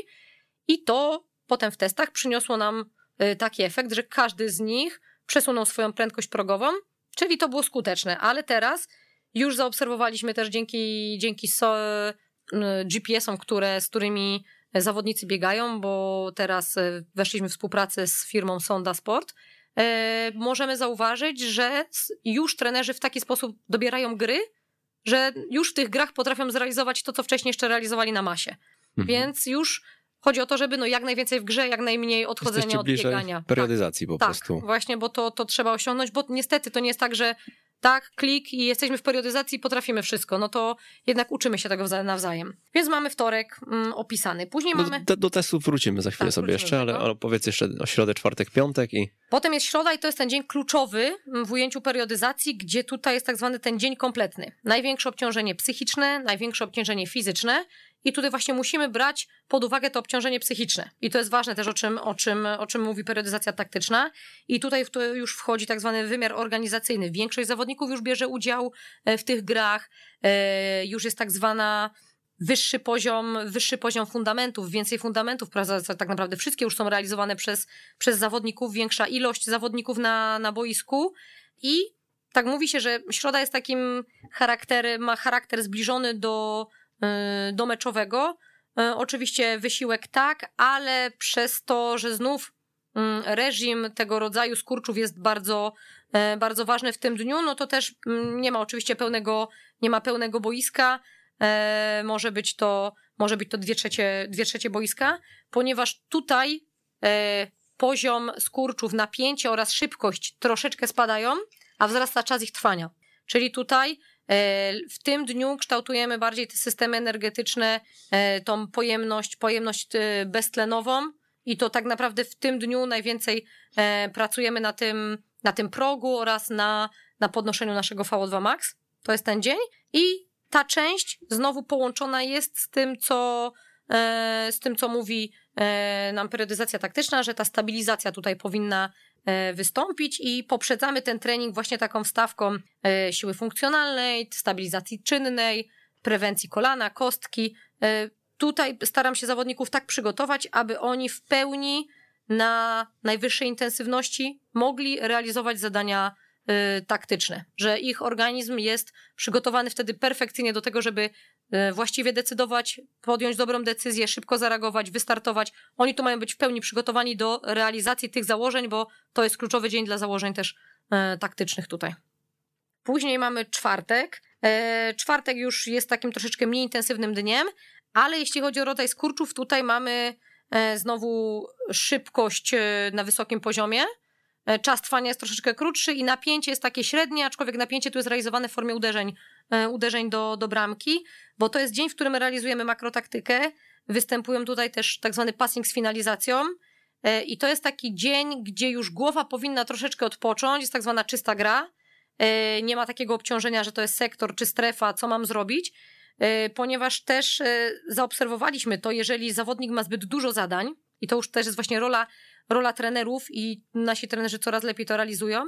I to potem w testach przyniosło nam y, taki efekt, że każdy z nich przesunął swoją prędkość progową, czyli to było skuteczne. Ale teraz już zaobserwowaliśmy też dzięki, dzięki y, GPS-om, które, z którymi zawodnicy biegają, bo teraz e, weszliśmy w współpracę z firmą Sonda Sport. Możemy zauważyć, że już trenerzy w taki sposób dobierają gry, że już w tych grach potrafią zrealizować to, co wcześniej jeszcze realizowali na masie. Mhm. Więc już chodzi o to, żeby no jak najwięcej w grze, jak najmniej odchodzenia Jesteście od biegania. Periodyzacji tak, po prostu. Tak, właśnie, bo to, to trzeba osiągnąć, bo niestety to nie jest tak, że tak, klik i jesteśmy w periodyzacji potrafimy wszystko, no to jednak uczymy się tego nawzajem. Więc mamy wtorek mm, opisany. Później do, mamy... Do, do testów wrócimy za chwilę tak, sobie jeszcze, ale, ale powiedz jeszcze o środę, czwartek, piątek i... Potem jest środa i to jest ten dzień kluczowy w ujęciu periodyzacji, gdzie tutaj jest tak zwany ten dzień kompletny. Największe obciążenie psychiczne, największe obciążenie fizyczne i tutaj właśnie musimy brać pod uwagę to obciążenie psychiczne. I to jest ważne też, o czym, o czym, o czym mówi periodyzacja taktyczna. I tutaj już wchodzi tak zwany wymiar organizacyjny. Większość zawodników już bierze udział e, w tych grach, e, już jest tak zwana wyższy poziom, wyższy poziom fundamentów, więcej fundamentów, tak naprawdę wszystkie już są realizowane przez, przez zawodników, większa ilość zawodników na, na boisku i tak mówi się, że środa jest takim charakter, ma charakter zbliżony do do meczowego. Y, oczywiście wysiłek tak, ale przez to, że znów mm, reżim tego rodzaju skurczów jest bardzo, y, bardzo ważny w tym dniu, no to też mm, nie ma oczywiście pełnego, nie ma pełnego boiska. Może być to, może być to dwie trzecie, dwie trzecie boiska, ponieważ tutaj poziom skurczów, napięcie oraz szybkość troszeczkę spadają, a wzrasta czas ich trwania. Czyli tutaj w tym dniu kształtujemy bardziej te systemy energetyczne, e, tą pojemność, pojemność e, beztlenową i to tak naprawdę w tym dniu najwięcej pracujemy na tym, na tym progu oraz na, na podnoszeniu naszego VO2 max. To jest ten dzień i ta część znowu połączona jest z tym, co, z tym, co mówi nam periodyzacja taktyczna, że ta stabilizacja tutaj powinna E, wystąpić i poprzedzamy ten trening właśnie taką wstawką e, siły funkcjonalnej, stabilizacji czynnej, prewencji kolana, kostki. E, tutaj staram się zawodników tak przygotować, aby oni w pełni na najwyższej intensywności mogli realizować zadania taktyczne, że ich organizm jest przygotowany wtedy perfekcyjnie do tego, żeby E, właściwie decydować, podjąć dobrą decyzję, szybko zareagować, wystartować. Oni tu mają być w pełni przygotowani do realizacji tych założeń, bo to jest kluczowy dzień dla założeń też e, taktycznych tutaj. Później mamy czwartek. E, czwartek już jest takim troszeczkę mniej intensywnym dniem, ale jeśli chodzi o rodzaj skurczów, tutaj mamy znowu szybkość na wysokim poziomie. Czas trwania jest troszeczkę krótszy i napięcie jest takie średnie, aczkolwiek napięcie tu jest realizowane w formie uderzeń, uderzeń do, do bramki, bo to jest dzień, w którym realizujemy makrotaktykę. Występują tutaj też tak zwany passing z finalizacją. E, I to jest taki dzień, gdzie już głowa powinna troszeczkę odpocząć, jest tak zwana czysta gra. E, nie ma takiego obciążenia, że to jest sektor czy strefa, co mam zrobić, e, ponieważ też zaobserwowaliśmy to, jeżeli zawodnik ma zbyt dużo zadań, i to już też jest właśnie rola, rola trenerów, i nasi trenerzy coraz lepiej to realizują,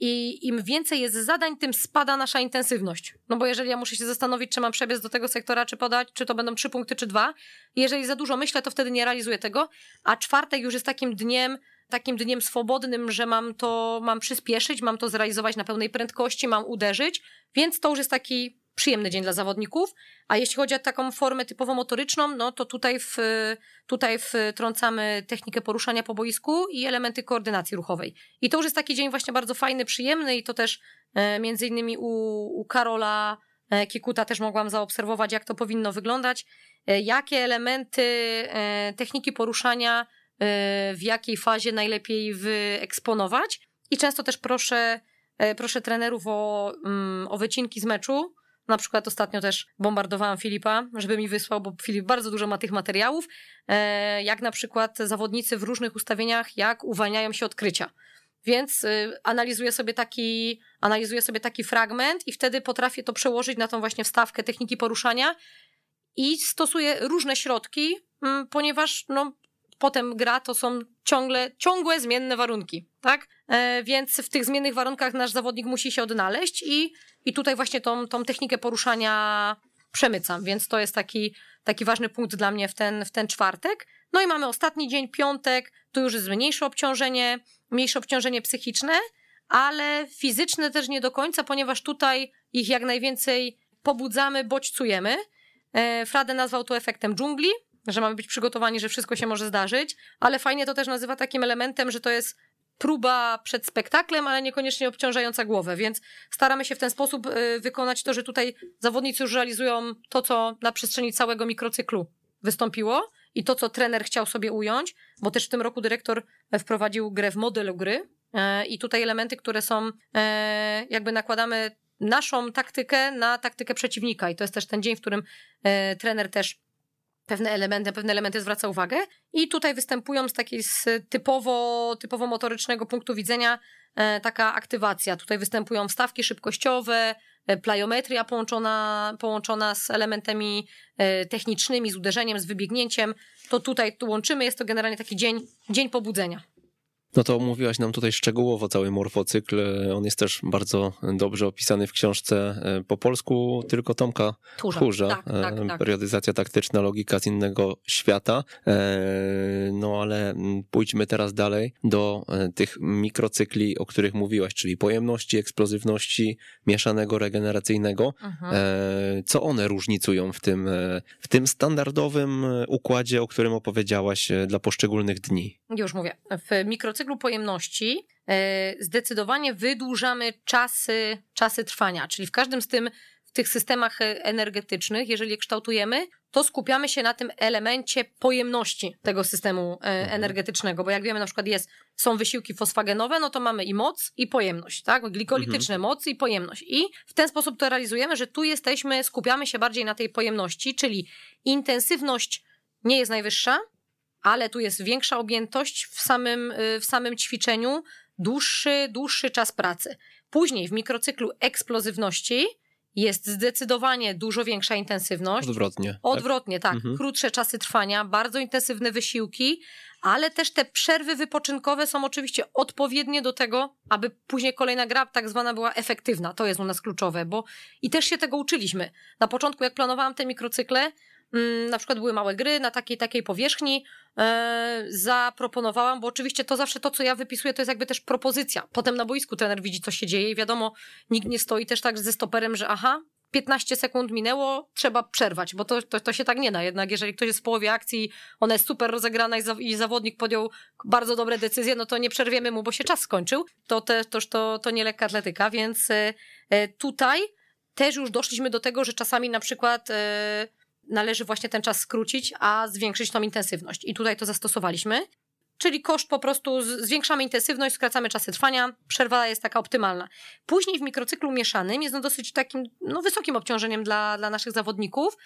i im więcej jest zadań, tym spada nasza intensywność. No bo jeżeli ja muszę się zastanowić, czy mam przebiec do tego sektora, czy podać, czy to będą trzy punkty, czy dwa. Jeżeli za dużo myślę, to wtedy nie realizuję tego. A czwartek już jest takim dniem, takim dniem swobodnym, że mam to, mam przyspieszyć, mam to zrealizować na pełnej prędkości, mam uderzyć. Więc to już jest taki przyjemny dzień dla zawodników. A jeśli chodzi o taką formę typowo motoryczną, no to tutaj, w, tutaj wtrącamy technikę poruszania po boisku i elementy koordynacji ruchowej. I to już jest taki dzień właśnie bardzo fajny, przyjemny i to też e, między innymi u, u Karola e, Kikuta też mogłam zaobserwować, jak to powinno wyglądać, e, jakie elementy techniki poruszania w jakiej fazie najlepiej wyeksponować. I często też proszę, proszę trenerów o, mm, o wycinki z meczu, na przykład ostatnio też bombardowałam Filipa, żeby mi wysłał, bo Filip bardzo dużo ma tych materiałów, e, jak na przykład zawodnicy w różnych ustawieniach, jak uwalniają się od krycia. Więc y, analizuję sobie taki, analizuję sobie taki fragment i wtedy potrafię to przełożyć na tą właśnie wstawkę techniki poruszania i stosuję różne środki, mm, ponieważ no, potem gra to są ciągle, ciągłe zmienne warunki, tak? E, więc w tych zmiennych warunkach nasz zawodnik musi się odnaleźć i, i tutaj właśnie tą, tą technikę poruszania przemycam, więc to jest taki, taki ważny punkt dla mnie w ten, w ten czwartek. No i mamy ostatni dzień, piątek, tu już jest mniejsze obciążenie, mniejsze obciążenie psychiczne, ale fizyczne też nie do końca, ponieważ tutaj ich jak najwięcej pobudzamy, bodźcujemy. E, Frade nazwał to efektem dżungli, że mamy być przygotowani, że wszystko się może zdarzyć, ale fajnie to też nazywa takim elementem, że to jest próba przed spektaklem, ale niekoniecznie obciążająca głowę, więc staramy się w ten sposób y, wykonać to, że tutaj zawodnicy już realizują to, co na przestrzeni całego mikrocyklu wystąpiło i to, co trener chciał sobie ująć, bo też w tym roku dyrektor wprowadził grę w modelu gry e, i tutaj elementy, które są, e, jakby nakładamy naszą taktykę na taktykę przeciwnika. I to jest też ten dzień, w którym e, trener też pewne elementy, pewne elementy zwraca uwagę i tutaj występują z takiej z typowo, typowo motorycznego punktu widzenia e, taka aktywacja. Tutaj występują wstawki szybkościowe, e, plyometria połączona, połączona z elementami e, technicznymi, z uderzeniem, z wybiegnięciem. To tutaj tu łączymy, jest to generalnie taki dzień, dzień pobudzenia. No to omówiłaś nam tutaj szczegółowo cały morfocykl. On jest też bardzo dobrze opisany w książce e, po polsku, tylko Tomka Tchórza. Tchórza. Tak, tak, e, tak. Periodyzacja taktyczna, logika z innego świata. E, no ale pójdźmy teraz dalej do tych mikrocykli, o których mówiłaś, czyli pojemności, eksplozywności, mieszanego, regeneracyjnego. Mhm. Co one różnicują w tym, w tym standardowym układzie, o którym opowiedziałaś dla poszczególnych dni? Już mówię. W mikrocyklu cyklu pojemności e, zdecydowanie wydłużamy czasy, czasy trwania, czyli w każdym z tym, w tych systemach energetycznych, jeżeli je kształtujemy, to skupiamy się na tym elemencie pojemności tego systemu e, mhm. energetycznego, bo jak wiemy, na przykład jest, są wysiłki fosfagenowe, no to mamy i moc, i pojemność, tak? Glikolityczne mhm. moc i pojemność. I w ten sposób to realizujemy, że tu jesteśmy, skupiamy się bardziej na tej pojemności, czyli intensywność nie jest najwyższa, ale tu jest większa objętość w samym, y, w samym ćwiczeniu, dłuższy, dłuższy czas pracy. Później w mikrocyklu eksplozywności jest zdecydowanie dużo większa intensywność. Odwrotnie. Tak? Odwrotnie, tak. tak. Mhm. Krótsze czasy trwania, bardzo intensywne wysiłki, ale też te przerwy wypoczynkowe są oczywiście odpowiednie do tego, aby później kolejna gra tak zwana była efektywna. To jest u nas kluczowe, bo i też się tego uczyliśmy. Na początku, jak planowałam te mikrocykle, na przykład były małe gry na takiej takiej powierzchni, e, zaproponowałam, bo oczywiście to zawsze to, co ja wypisuję, to jest jakby też propozycja. Potem na boisku trener widzi, co się dzieje i wiadomo, nikt nie stoi też tak ze stoperem, że aha, 15 sekund minęło, trzeba przerwać, bo to, to, to się tak nie da. Jednak jeżeli ktoś jest w połowie akcji, ona jest super rozegrana i, za, i zawodnik podjął bardzo dobre decyzje, no to nie przerwiemy mu, bo się czas skończył. To, te, to, to, to nie lekka atletyka, więc e, e, tutaj też już doszliśmy do tego, że czasami na przykład należy właśnie ten czas skrócić, a zwiększyć tą intensywność. I tutaj to zastosowaliśmy. Czyli koszt po prostu zwiększamy intensywność, skracamy czasy trwania, przerwa jest taka optymalna. Później w mikrocyklu mieszanym jest on dosyć takim no, wysokim obciążeniem dla, dla naszych zawodników,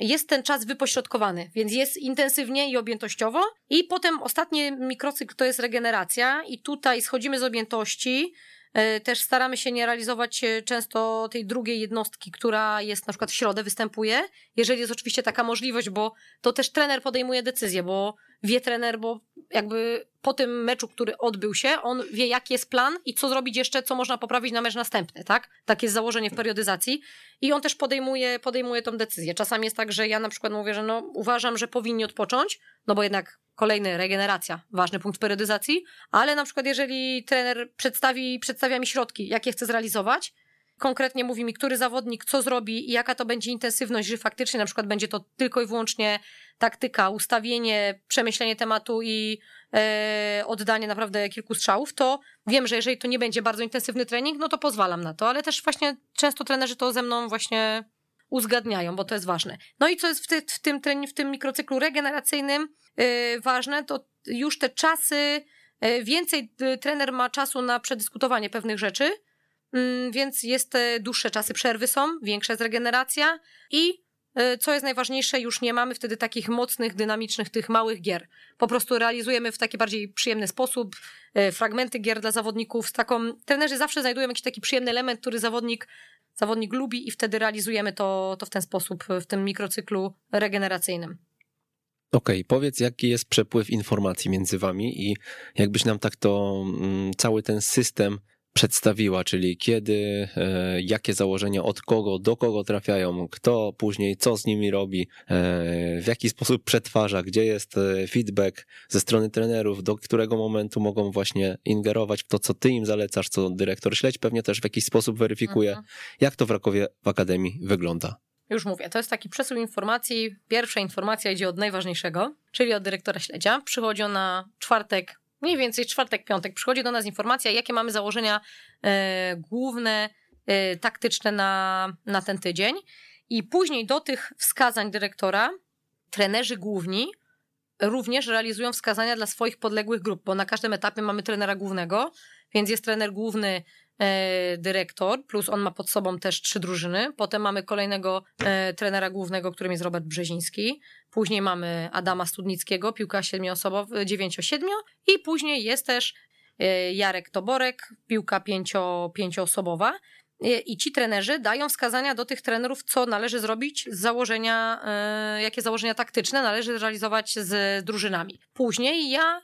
jest ten czas wypośrodkowany, więc jest intensywnie i objętościowo. I potem ostatni mikrocykl to jest regeneracja, i tutaj schodzimy z objętości. E, też staramy się nie realizować e, często tej drugiej jednostki, która jest na przykład w środę, występuje, jeżeli jest oczywiście taka możliwość, bo to też trener podejmuje decyzję, bo wie trener, bo jakby po tym meczu, który odbył się, on wie, jaki jest plan i co zrobić jeszcze, co można poprawić na mecz następny, tak? Takie jest założenie w periodyzacji. I on też podejmuje, podejmuje tą decyzję. Czasami jest tak, że ja na przykład mówię, że no, uważam, że powinni odpocząć, no bo jednak kolejny regeneracja, ważny punkt periodyzacji, ale na przykład jeżeli trener przedstawi, przedstawia mi środki, jakie chce zrealizować, konkretnie mówi mi, który zawodnik co zrobi i jaka to będzie intensywność, że faktycznie na przykład będzie to tylko i wyłącznie taktyka, ustawienie, przemyślenie tematu i e, oddanie naprawdę kilku strzałów, to wiem, że jeżeli to nie będzie bardzo intensywny trening, no to pozwalam na to, ale też właśnie często trenerzy to ze mną właśnie uzgadniają, bo to jest ważne. No i co jest w, ty, w tym w tym mikrocyklu regeneracyjnym yy, ważne, to już te czasy, yy, więcej yy, trener ma czasu na przedyskutowanie pewnych rzeczy, więc jest dłuższe czasy przerwy są, większa jest regeneracja i E, co jest najważniejsze, już nie mamy wtedy takich mocnych, dynamicznych, tych małych gier. Po prostu realizujemy w taki bardziej przyjemny sposób e, fragmenty gier dla zawodników. Z taką, trenerzy zawsze znajdują jakiś taki przyjemny element, który zawodnik, zawodnik lubi i wtedy realizujemy to, to w ten sposób, w tym mikrocyklu regeneracyjnym. Okej, okay, powiedz, jaki jest przepływ informacji między wami i jakbyś nam tak to mm, cały ten system przedstawiła, czyli kiedy, e, jakie założenia od kogo, do kogo trafiają, kto później co z nimi robi, e, w jaki sposób przetwarza, gdzie jest e, feedback ze strony trenerów, do którego momentu mogą właśnie ingerować w to, co ty im zalecasz, co dyrektor śledź pewnie też w jakiś sposób weryfikuje, mhm. jak to w Rakowie w Akademii wygląda. Już mówię, to jest taki przesył informacji. Pierwsza informacja idzie od najważniejszego, czyli od dyrektora śledzia. Przychodzi on na czwartek mniej więcej czwartek, piątek przychodzi do nas informacja, jakie mamy założenia e, główne, e, taktyczne na, na ten tydzień. I później do tych wskazań dyrektora trenerzy główni również realizują wskazania dla swoich podległych grup, bo na każdym etapie mamy trenera głównego, więc jest trener główny dyrektor, plus on ma pod sobą też trzy drużyny. Potem mamy kolejnego e, trenera głównego, którym jest Robert Brzeziński. Później mamy Adama Studnickiego, piłka siedmioosobowa, dziewięcio-siedmiu. I później jest też e, Jarek Toborek, piłka pięcio, pięcioosobowa. I ci trenerzy dają wskazania do tych trenerów, co należy zrobić z założenia, jakie założenia taktyczne należy realizować z drużynami. Później ja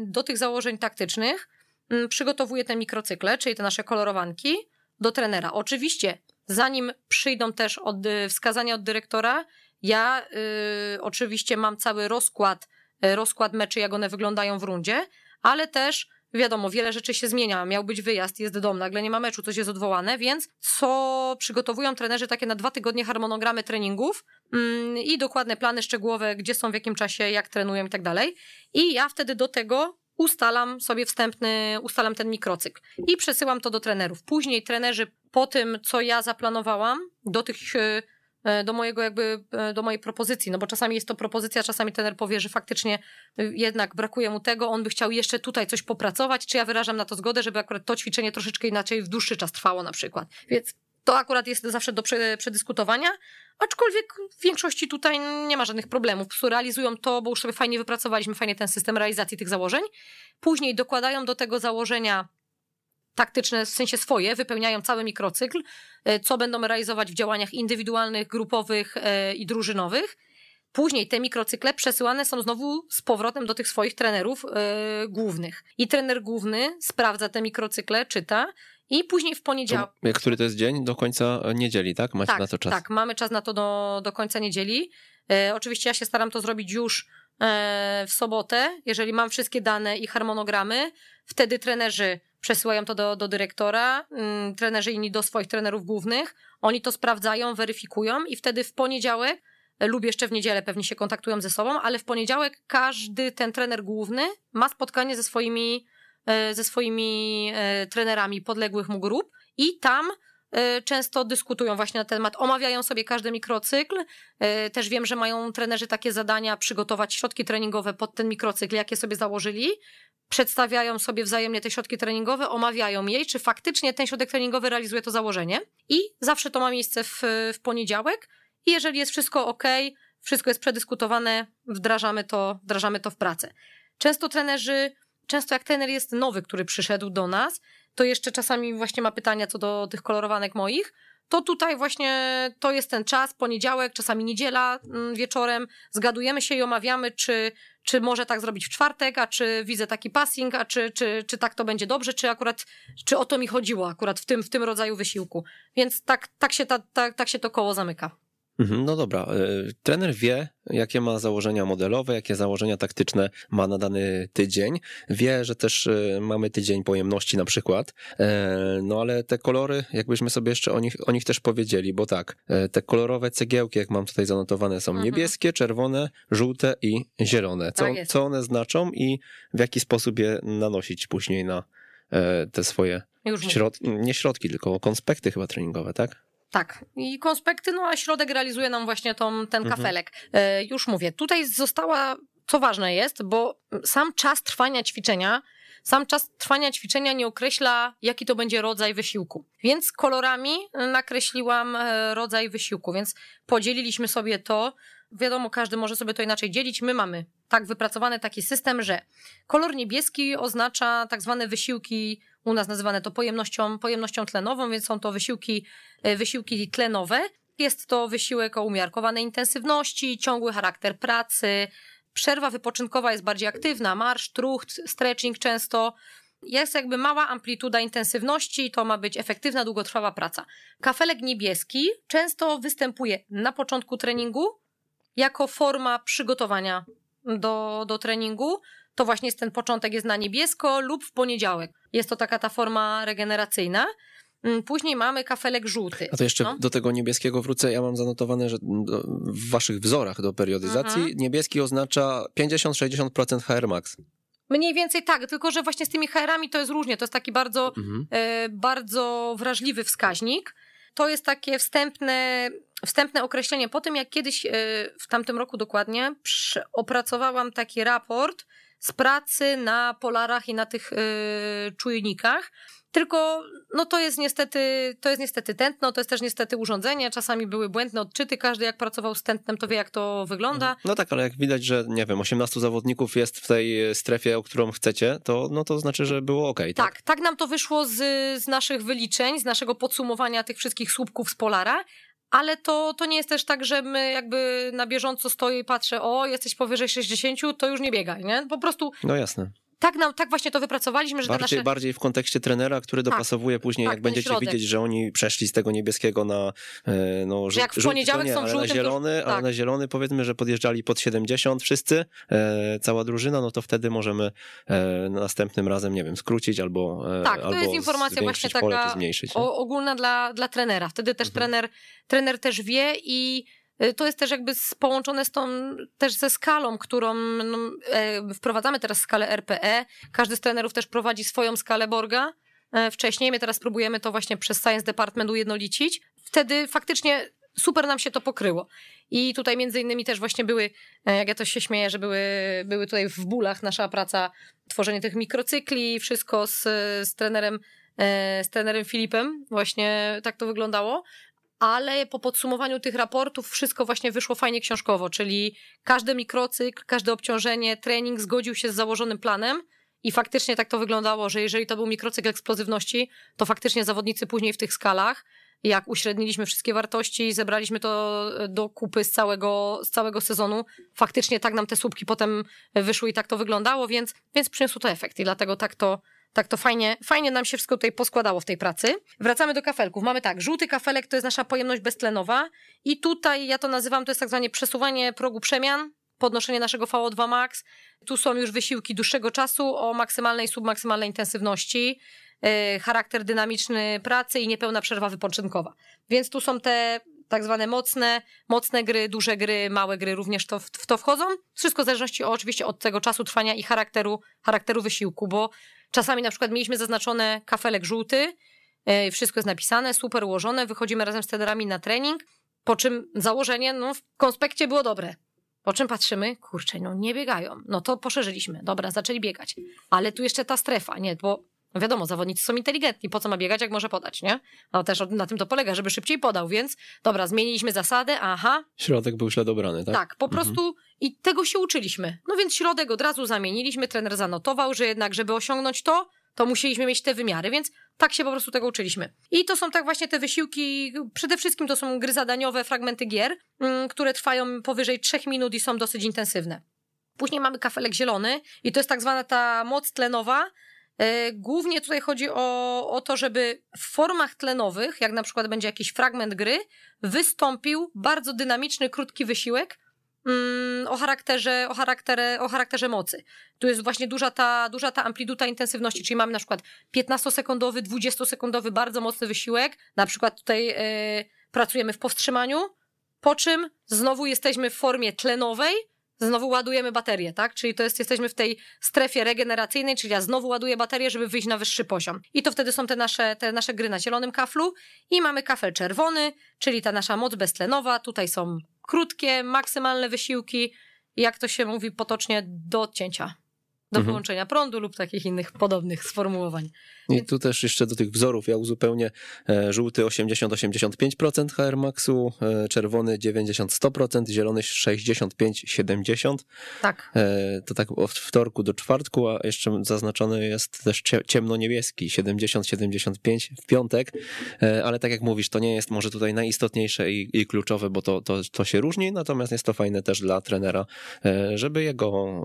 do tych założeń taktycznych Mm, przygotowuję te mikrocykle, czyli te nasze kolorowanki, do trenera. Oczywiście, zanim przyjdą też od, y, wskazania od dyrektora, ja y, oczywiście mam cały rozkład, y, rozkład meczy, jak one wyglądają w rundzie, ale też wiadomo, wiele rzeczy się zmienia. Miał być wyjazd, jest dom, nagle nie ma meczu, coś jest odwołane, więc co przygotowują trenerzy takie na dwa tygodnie harmonogramy treningów mm, i dokładne plany szczegółowe, gdzie są, w jakim czasie, jak trenują i tak dalej. I ja wtedy do tego ustalam sobie wstępny, ustalam ten mikrocykl i przesyłam to do trenerów. Później trenerzy po tym, co ja zaplanowałam, do tych e, do mojego jakby, e, do mojej propozycji, no bo czasami jest to propozycja, czasami trener powie, że faktycznie e, jednak brakuje mu tego, on by chciał jeszcze tutaj coś popracować, czy ja wyrażam na to zgodę, żeby akurat to ćwiczenie troszeczkę inaczej w dłuższy czas trwało na przykład. Więc to akurat jest zawsze do przedyskutowania, aczkolwiek w większości tutaj nie ma żadnych problemów. Po realizują to, bo już sobie fajnie wypracowaliśmy, fajnie ten system realizacji tych założeń. Później dokładają do tego założenia taktyczne, w sensie swoje, wypełniają cały mikrocykl, e, co będą realizować w działaniach indywidualnych, grupowych e, i drużynowych. Później te mikrocykle przesyłane są znowu z powrotem do tych swoich trenerów yy, głównych. I trener główny sprawdza te mikrocykle, czyta, i później w poniedziałek. Jak który to jest dzień? Do końca niedzieli, tak? Macie tak, na to czas? Tak, mamy czas na to do, do końca niedzieli. E, oczywiście ja się staram to zrobić już e, w sobotę, jeżeli mam wszystkie dane i harmonogramy. Wtedy trenerzy przesyłają to do, do dyrektora, mm, trenerzy inni do swoich trenerów głównych. Oni to sprawdzają, weryfikują i wtedy w poniedziałek e, lub jeszcze w niedzielę pewnie się kontaktują ze sobą, ale w poniedziałek każdy ten trener główny ma spotkanie ze swoimi E, ze swoimi e, trenerami podległych mu grup i tam e, często dyskutują właśnie na temat, omawiają sobie każdy mikrocykl. Też wiem, że mają trenerzy takie zadania, przygotować środki treningowe pod ten mikrocykl, jakie sobie założyli. Przedstawiają sobie wzajemnie te środki treningowe, omawiają jej, czy faktycznie ten środek treningowy realizuje to założenie. I zawsze to ma miejsce w, w poniedziałek. i jeżeli jest wszystko ok, wszystko jest przedyskutowane, wdrażamy to, wdrażamy to w pracę. Często trenerzy, często jak trener jest nowy, który przyszedł do nas, to jeszcze czasami właśnie ma pytania co do tych kolorowanek moich, to tutaj właśnie to jest ten czas, poniedziałek, czasami niedziela mm, wieczorem, zgadujemy się i omawiamy, czy, czy może tak zrobić w czwartek, a czy widzę taki passing, a czy, czy, czy tak to będzie dobrze, czy akurat, czy o to mi chodziło akurat w tym, w tym rodzaju wysiłku. Więc tak, tak, się, ta, tak, tak się to koło zamyka. Mhm, no dobra, e, trener wie, jakie ma założenia modelowe, jakie założenia taktyczne ma na dany tydzień. Wie, że też e, mamy tydzień pojemności na przykład. E, no ale te kolory, jakbyśmy sobie jeszcze o nich, o nich też powiedzieli, bo tak, te kolorowe cegiełki, jak mam tutaj zanotowane, są mhm. niebieskie, czerwone, żółte i zielone. Co, tak co one znaczą i w jaki sposób je nanosić później na te swoje środki, nie środki, tylko konspekty chyba treningowe, tak? Tak. I konspekty, no a środek realizuje nam właśnie tą, ten mhm. kafelek. E, już mówię, tutaj została, co ważne jest, bo sam czas trwania ćwiczenia, sam czas trwania ćwiczenia nie określa, jaki to będzie rodzaj wysiłku. Więc kolorami nakreśliłam e, rodzaj wysiłku, więc podzieliliśmy sobie to. Wiadomo, każdy może sobie to inaczej dzielić. My mamy tak wypracowany taki system, że kolor niebieski oznacza tak zwane wysiłki u nas nazywane to pojemnością, pojemnością tlenową, więc są to wysiłki, e, wysiłki tlenowe. Jest to wysiłek o umiarkowanej intensywności, ciągły charakter pracy. Przerwa wypoczynkowa jest bardziej aktywna, marsz, trucht, stretching często. Jest jakby mała amplituda intensywności, to ma być efektywna, długotrwała praca. Kafelek niebieski często występuje na początku treningu jako forma przygotowania do, do treningu to właśnie jest ten początek jest na niebiesko lub w poniedziałek. Jest to taka ta forma regeneracyjna. Mm, później mamy kafelek żółty. A to jeszcze no? do tego niebieskiego wrócę. Ja mam zanotowane, że w waszych wzorach do periodyzacji mhm. niebieski oznacza 50-60% HR max. Mniej więcej tak, tylko że właśnie z tymi HR-ami to jest różnie. To jest taki bardzo, mhm. e, bardzo wrażliwy wskaźnik. To jest takie wstępne, wstępne określenie. Po tym, jak kiedyś e, w tamtym roku dokładnie opracowałam taki raport, z pracy na polarach i na tych yy, czujnikach. Tylko no to jest niestety, to jest niestety tętno, to jest też niestety urządzenie. Czasami były błędne odczyty. Każdy jak pracował z tętnem, to wie jak to wygląda. Mhm. No tak, ale jak widać, że nie wiem, 18 zawodników jest w tej strefie, o którą chcecie, to no to znaczy, że było ok. Tak, tak, tak nam to wyszło z, z naszych wyliczeń, z naszego podsumowania tych wszystkich słupków z Polara, ale to, to nie jest też tak, że my jakby na bieżąco stoję i patrzę, o, jesteś powyżej 60, to już nie biegaj, nie? Po prostu... No jasne tak, nam, tak właśnie to wypracowaliśmy, że bardziej, nasze... bardziej w kontekście trenera, który tak, dopasowuje później, tak, jak będziecie środek. widzieć, że oni przeszli z tego niebieskiego na e, no, żół, jak w poniedziałek nie, są ale na zielony, to... tak. ale na zielony powiedzmy, że podjeżdżali pod 70 wszyscy, e, cała drużyna, no to wtedy możemy e, następnym razem, nie wiem, skrócić albo e, Tak, to albo jest informacja właśnie taka zmniejszyć, ogólna dla, dla trenera. Wtedy też mhm. trener, trener też wie i to jest też jakby połączone z tą, też ze skalą, którą no, e, wprowadzamy teraz skalę RPE. Każdy z trenerów też prowadzi swoją skalę Borga e, wcześniej. My teraz próbujemy to właśnie przez Science Department ujednolicić. Wtedy faktycznie super nam się to pokryło. I tutaj między innymi też właśnie były, e, jak ja to się śmieję, że były, były tutaj w bólach nasza praca, tworzenie tych mikrocykli, wszystko z, z trenerem z trenerem Filipem, właśnie tak to wyglądało ale po podsumowaniu tych raportów wszystko właśnie wyszło fajnie książkowo, czyli każdy mikrocykl, każde obciążenie, trening zgodził się z założonym planem i faktycznie tak to wyglądało, że jeżeli to był mikrocykl eksplozywności, to faktycznie zawodnicy później w tych skalach, jak uśredniliśmy wszystkie wartości, zebraliśmy to do kupy z całego, z całego sezonu, faktycznie tak nam te słupki potem wyszły i tak to wyglądało, więc, więc przyniosło to efekt i dlatego tak to, tak to fajnie, fajnie nam się wszystko tutaj poskładało w tej pracy. Wracamy do kafelków. Mamy tak, żółty kafelek to jest nasza pojemność beztlenowa i tutaj ja to nazywam, to jest tak zwane przesuwanie progu przemian, podnoszenie naszego VO2 max. Tu są już wysiłki dłuższego czasu o maksymalnej submaksymalnej intensywności, yy, charakter dynamiczny pracy i niepełna przerwa wypoczynkowa. Więc tu są te tak zwane mocne, mocne gry, duże gry, małe gry również to, w to wchodzą. Wszystko w zależności oczywiście od tego czasu trwania i charakteru, charakteru wysiłku, bo Czasami na przykład mieliśmy zaznaczone kafelek żółty, e, wszystko jest napisane, super ułożone, wychodzimy razem z trenerami na trening, po czym założenie no, w konspekcie było dobre. Po czym patrzymy, kurczę, no nie biegają. No to poszerzyliśmy. Dobra, zaczęli biegać. Ale tu jeszcze ta strefa, nie, bo No wiadomo, zawodnicy są inteligentni, po co ma biegać, jak może podać, nie? No też na tym to polega, żeby szybciej podał, więc dobra, zmieniliśmy zasady, aha. Środek był źle dobrany, tak? Tak, po mhm. prostu i tego się uczyliśmy. No więc środek od razu zamieniliśmy, trener zanotował, że jednak, żeby osiągnąć to, to musieliśmy mieć te wymiary, więc tak się po prostu tego uczyliśmy. I to są tak właśnie te wysiłki, przede wszystkim to są gry zadaniowe, fragmenty gier, mm, które trwają powyżej 3 minut i są dosyć intensywne. Później mamy kafelek zielony i to jest tak zwana ta moc tlenowa. E, głównie tutaj chodzi o, o to, żeby w formach tlenowych, jak na przykład będzie jakiś fragment gry, wystąpił bardzo dynamiczny, krótki wysiłek, mm, o charakterze, o, charakterze, o charakterze mocy. Tu jest właśnie duża ta, duża ta amplituda intensywności, czyli mamy na przykład 15-sekundowy, 20-sekundowy bardzo mocny wysiłek, na przykład tutaj yy, pracujemy w powstrzymaniu, po czym znowu jesteśmy w formie tlenowej, znowu ładujemy baterię, tak? Czyli to jest, jesteśmy w tej strefie regeneracyjnej, czyli ja znowu ładuję baterię, żeby wyjść na wyższy poziom. I to wtedy są te nasze, te nasze gry na zielonym kaflu i mamy kafel czerwony, czyli ta nasza moc beztlenowa. Tutaj są krótkie, maksymalne wysiłki, jak to się mówi potocznie, do odcięcia do mhm. wyłączenia prądu lub takich innych podobnych sformułowań. I tu też jeszcze do tych wzorów ja uzupełnię e, żółty 80-85% HR maxu, e, czerwony 90-100%, zielony 65-70%. Tak. E, to tak od wtorku do czwartku, a jeszcze zaznaczony jest też ciemno-niebieski 70-75 w piątek, ale tak jak mówisz, to nie jest może tutaj najistotniejsze i, i kluczowe, bo to, to, to się różni, natomiast jest to fajne też dla trenera, żeby jego,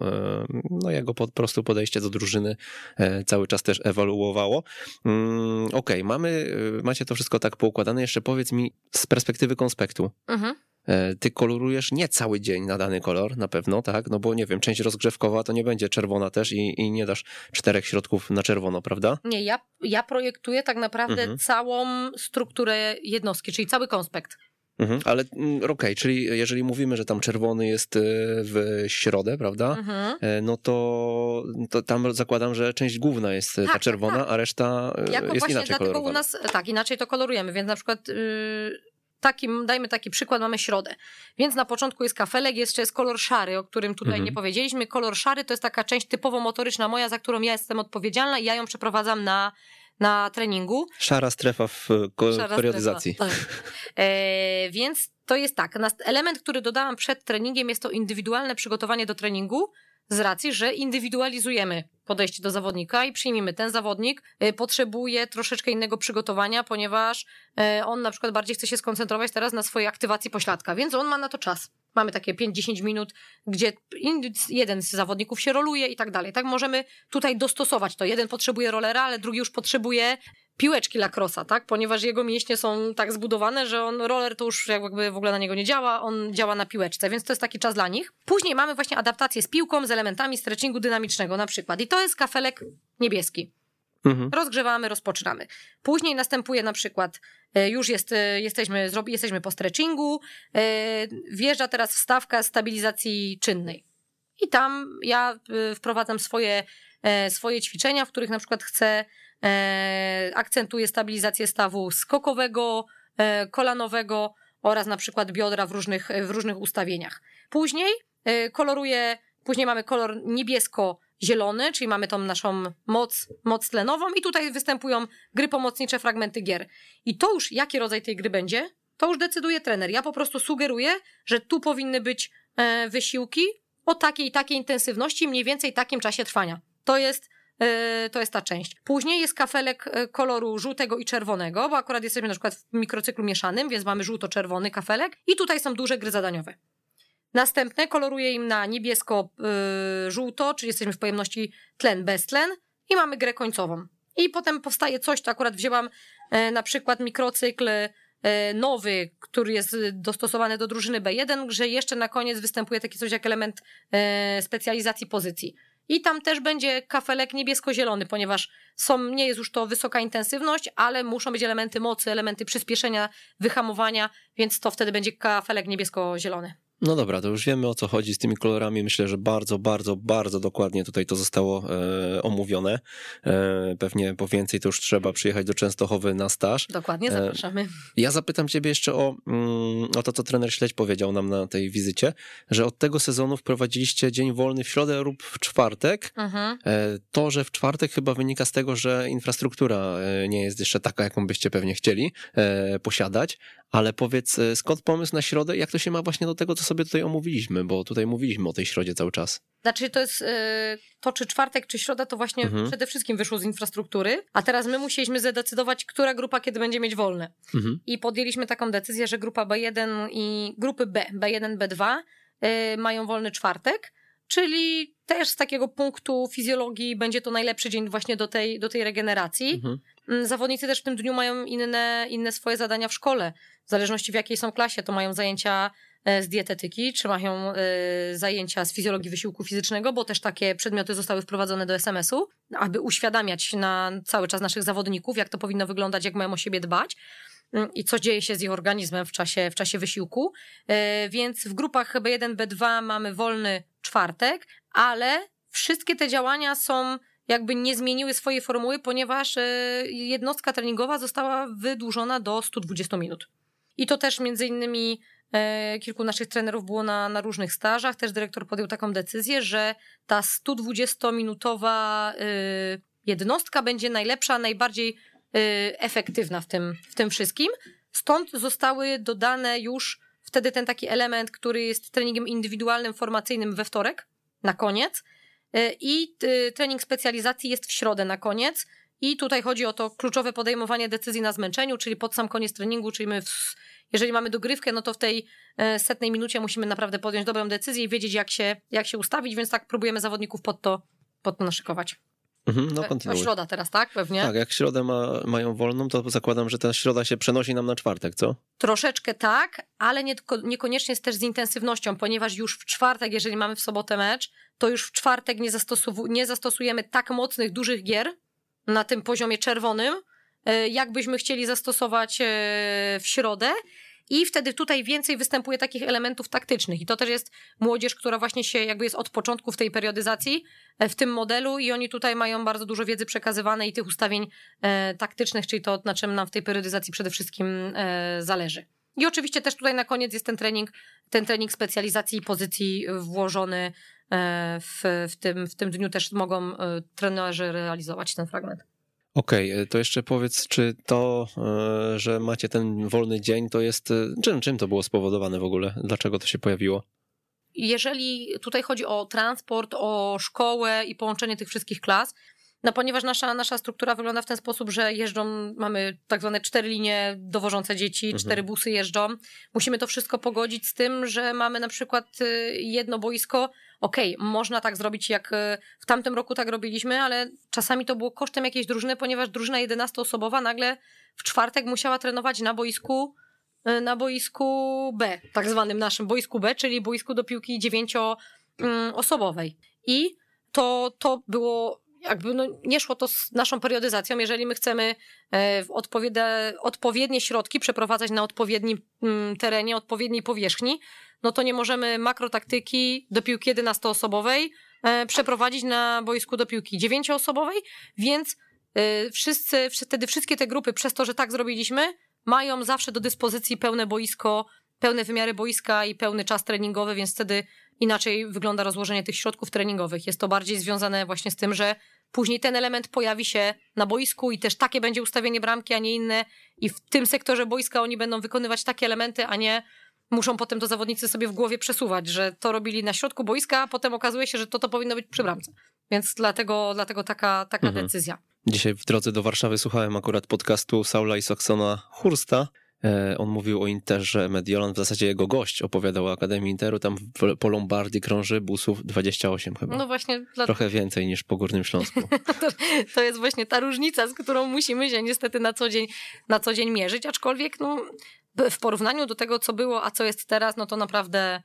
no jego pod, prostu podejście do drużyny e, cały czas też ewoluowało. Mm, okej, okay, mamy, e, macie to wszystko tak poukładane. Jeszcze powiedz mi z perspektywy konspektu. Mhm e, ty kolorujesz nie cały dzień na dany kolor, na pewno, tak? No bo nie wiem, część rozgrzewkowa to nie będzie czerwona też i, i nie dasz czterech środków na czerwono, prawda? Nie, ja, ja projektuję tak naprawdę mhm. całą strukturę jednostki, czyli cały konspekt. Mhm, ale mm, okej, okay, czyli jeżeli mówimy, że tam czerwony jest e, w środę, prawda? Mhm. E, no to, to tam zakładam, że część główna jest e, tak, ta czerwona, tak. a reszta jako jest inaczej kolorowana. u nas, tak, inaczej to kolorujemy, więc na przykład yy, takim, dajmy taki przykład, mamy środę. Więc na początku jest kafelek, jeszcze jest kolor szary, o którym tutaj mhm. nie powiedzieliśmy. Kolor szary to jest taka część typowo motoryczna moja, za którą ja jestem odpowiedzialna i ja ją przeprowadzam na na treningu. Szara strefa w Szara periodyzacji. Strefa, tak. e, więc to jest tak. Element, który dodałam przed treningiem, jest to indywidualne przygotowanie do treningu, z racji, że indywidualizujemy podejście do zawodnika i przyjmijmy, ten zawodnik e, potrzebuje troszeczkę innego przygotowania, ponieważ e, on na przykład bardziej chce się skoncentrować teraz na swojej aktywacji pośladka, więc on ma na to czas. Mamy takie 5-10 minut, gdzie jeden z zawodników się roluje i tak dalej. Tak możemy tutaj dostosować to. Jeden potrzebuje rolera, ale drugi już potrzebuje piłeczki lacrosa, tak? Ponieważ jego mięśnie są tak zbudowane, że on roller to już jakby w ogóle na niego nie działa, on działa na piłeczce, więc to jest taki czas dla nich. Później mamy właśnie adaptację z piłką, z elementami stretchingu dynamicznego na przykład. I to jest kafelek niebieski. Mhm. Rozgrzewamy, rozpoczynamy. Później następuje na przykład, e, już jest, e, jesteśmy, jesteśmy po stretchingu, e, wjeżdża teraz wstawka stabilizacji czynnej. I tam ja wprowadzam swoje, swoje ćwiczenia, w których na przykład chcę, akcentuję stabilizację stawu skokowego, kolanowego oraz na przykład biodra w różnych, w różnych ustawieniach. Później koloruję, później mamy kolor niebiesko zielony, czyli mamy tą naszą moc, moc tlenową i tutaj występują gry pomocnicze, fragmenty gier. I to już, jaki rodzaj tej gry będzie, to już decyduje trener. Ja po prostu sugeruję, że tu powinny być e, wysiłki o takiej i takiej intensywności, mniej więcej takim czasie trwania. To jest e, to jest ta część. Później jest kafelek e, koloru żółtego i czerwonego, bo akurat jesteśmy na przykład w mikrocyklu mieszanym, więc mamy żółto-czerwony kafelek i tutaj są duże gry zadaniowe. Następne koloruję im na niebiesko-żółto, czyli jesteśmy w pojemności tlen bez tlen i mamy grę końcową. I potem powstaje coś, to akurat wzięłam e, na przykład mikrocykl e, nowy, który jest dostosowany do drużyny B1, że jeszcze na koniec występuje taki coś jak element e, specjalizacji pozycji. I tam też będzie kafelek niebiesko-zielony, ponieważ są, nie jest już to wysoka intensywność, ale muszą być elementy mocy, elementy przyspieszenia, wyhamowania, więc to wtedy będzie kafelek niebiesko-zielony. No dobra, to już wiemy o co chodzi z tymi kolorami. Myślę, że bardzo, bardzo, bardzo dokładnie tutaj to zostało e, omówione. E, pewnie po więcej to już trzeba przyjechać do Częstochowy na staż. Dokładnie, E, zapraszamy. Ja zapytam ciebie jeszcze o, mm, o to, co trener Śledź powiedział nam na tej wizycie, że od tego sezonu wprowadziliście dzień wolny w środę lub w czwartek. Mhm. E, To, że w czwartek chyba wynika z tego, że infrastruktura e, nie jest jeszcze taka, jaką byście pewnie chcieli e, posiadać, ale powiedz, e, skąd pomysł na środę jak to się ma właśnie do tego, co sobie tutaj omówiliśmy, bo tutaj mówiliśmy o tej środzie cały czas. Znaczy to jest e, to, czy czwartek, czy środa, to właśnie Mhm. przede wszystkim wyszło z infrastruktury, a teraz my musieliśmy zadecydować, która grupa kiedy będzie mieć wolne. Mhm. I podjęliśmy taką decyzję, że grupa B1 i grupy B, B1, B2 y, mają wolny czwartek, czyli też z takiego punktu fizjologii będzie to najlepszy dzień właśnie do tej, do tej regeneracji. Mhm. Mm, Zawodnicy też w tym dniu mają inne, inne swoje zadania w szkole. W zależności w jakiej są klasie, to mają zajęcia z dietetyki, czy mają e, zajęcia z fizjologii wysiłku fizycznego, bo też takie przedmioty zostały wprowadzone do SMS-u, aby uświadamiać na cały czas naszych zawodników, jak to powinno wyglądać, jak mają o siebie dbać mm, i co dzieje się z ich organizmem w czasie, w czasie wysiłku. E, Więc w grupach B1, B2 mamy wolny czwartek, ale wszystkie te działania są jakby nie zmieniły swojej formuły, ponieważ e, jednostka treningowa została wydłużona do 120 minut. I to też między innymi e, kilku naszych trenerów było na, na różnych stażach. Też dyrektor podjął taką decyzję, że ta 120-minutowa e, jednostka będzie najlepsza, najbardziej e, efektywna w tym, w tym wszystkim. Stąd zostały dodane już wtedy ten taki element, który jest treningiem indywidualnym, formacyjnym we wtorek na koniec. E, I y, trening specjalizacji jest w środę na koniec. I tutaj chodzi o to kluczowe podejmowanie decyzji na zmęczeniu, czyli pod sam koniec treningu, czyli my, w, jeżeli mamy dogrywkę, no to w tej e, setnej minucie musimy naprawdę podjąć dobrą decyzję i wiedzieć, jak się, jak się ustawić, więc tak próbujemy zawodników pod to, pod to naszykować. Mhm, no E, kontynuuj. środa teraz, tak? Pewnie. Tak, jak środę ma, mają wolną, to zakładam, że ta środa się przenosi nam na czwartek, co? Troszeczkę tak, ale nie, niekoniecznie jest też z intensywnością, ponieważ już w czwartek, jeżeli mamy w sobotę mecz, to już w czwartek nie, zastosowu- nie zastosujemy tak mocnych, dużych gier na tym poziomie czerwonym, jakbyśmy chcieli zastosować e, w środę. I wtedy tutaj więcej występuje takich elementów taktycznych. I to też jest młodzież, która właśnie się jakby jest od początku w tej periodyzacji, e, w tym modelu, i oni tutaj mają bardzo dużo wiedzy przekazywanej i tych ustawień e, taktycznych, czyli to, na czym nam w tej periodyzacji przede wszystkim e, zależy. I oczywiście też tutaj na koniec jest ten trening, ten trening specjalizacji i pozycji włożony e, w, w, tym, w tym dniu też mogą e, trenerzy realizować ten fragment. Okej, e, to jeszcze powiedz, czy to, e, że macie ten wolny dzień, to jest. e, Czym, czym to było spowodowane w ogóle? Dlaczego to się pojawiło? jeżeli tutaj chodzi o transport, o szkołę i połączenie tych wszystkich klas, no ponieważ nasza, nasza struktura wygląda w ten sposób, że jeżdżą, mamy tak zwane cztery linie dowożące dzieci, Mhm. cztery busy jeżdżą. Musimy to wszystko pogodzić z tym, że mamy na przykład y, jedno boisko. Okej, można tak zrobić, jak y, w tamtym roku tak robiliśmy, ale czasami to było kosztem jakiejś drużyny, ponieważ drużyna 11-osobowa nagle w czwartek musiała trenować na boisku y, na boisku B, tak zwanym naszym boisku B, czyli boisku do piłki dziewięcioosobowej. I to, to było jakby no, nie szło to z naszą periodyzacją. Jeżeli my chcemy e, odpowiednie, odpowiednie środki przeprowadzać na odpowiednim mm, terenie, odpowiedniej powierzchni, no to nie możemy makrotaktyki do piłki 11-osobowej e, przeprowadzić na boisku do piłki 9-osobowej, więc e, wszyscy, wtedy wszystkie te grupy, przez to, że tak zrobiliśmy, mają zawsze do dyspozycji pełne boisko, pełne wymiary boiska i pełny czas treningowy, więc wtedy inaczej wygląda rozłożenie tych środków treningowych. Jest to bardziej związane właśnie z tym, że później ten element pojawi się na boisku i też takie będzie ustawienie bramki, a nie inne. I w tym sektorze boiska oni będą wykonywać takie elementy, a nie muszą potem to zawodnicy sobie w głowie przesuwać, że to robili na środku boiska, a potem okazuje się, że to, to powinno być przy bramce. Więc dlatego, dlatego taka, taka Mhm. decyzja. Dzisiaj w drodze do Warszawy słuchałem akurat podcastu Saula i Saxona Hursta. E, On mówił o Interze Mediolan, w zasadzie jego gość opowiadał o Akademii Interu, tam po Lombardii krąży busów 28 chyba. No właśnie, dla, Trochę więcej niż po Górnym Śląsku. to, to jest właśnie ta różnica, z którą musimy się niestety na co dzień, na co dzień mierzyć, aczkolwiek no, w porównaniu do tego, co było, a co jest teraz, no to naprawdę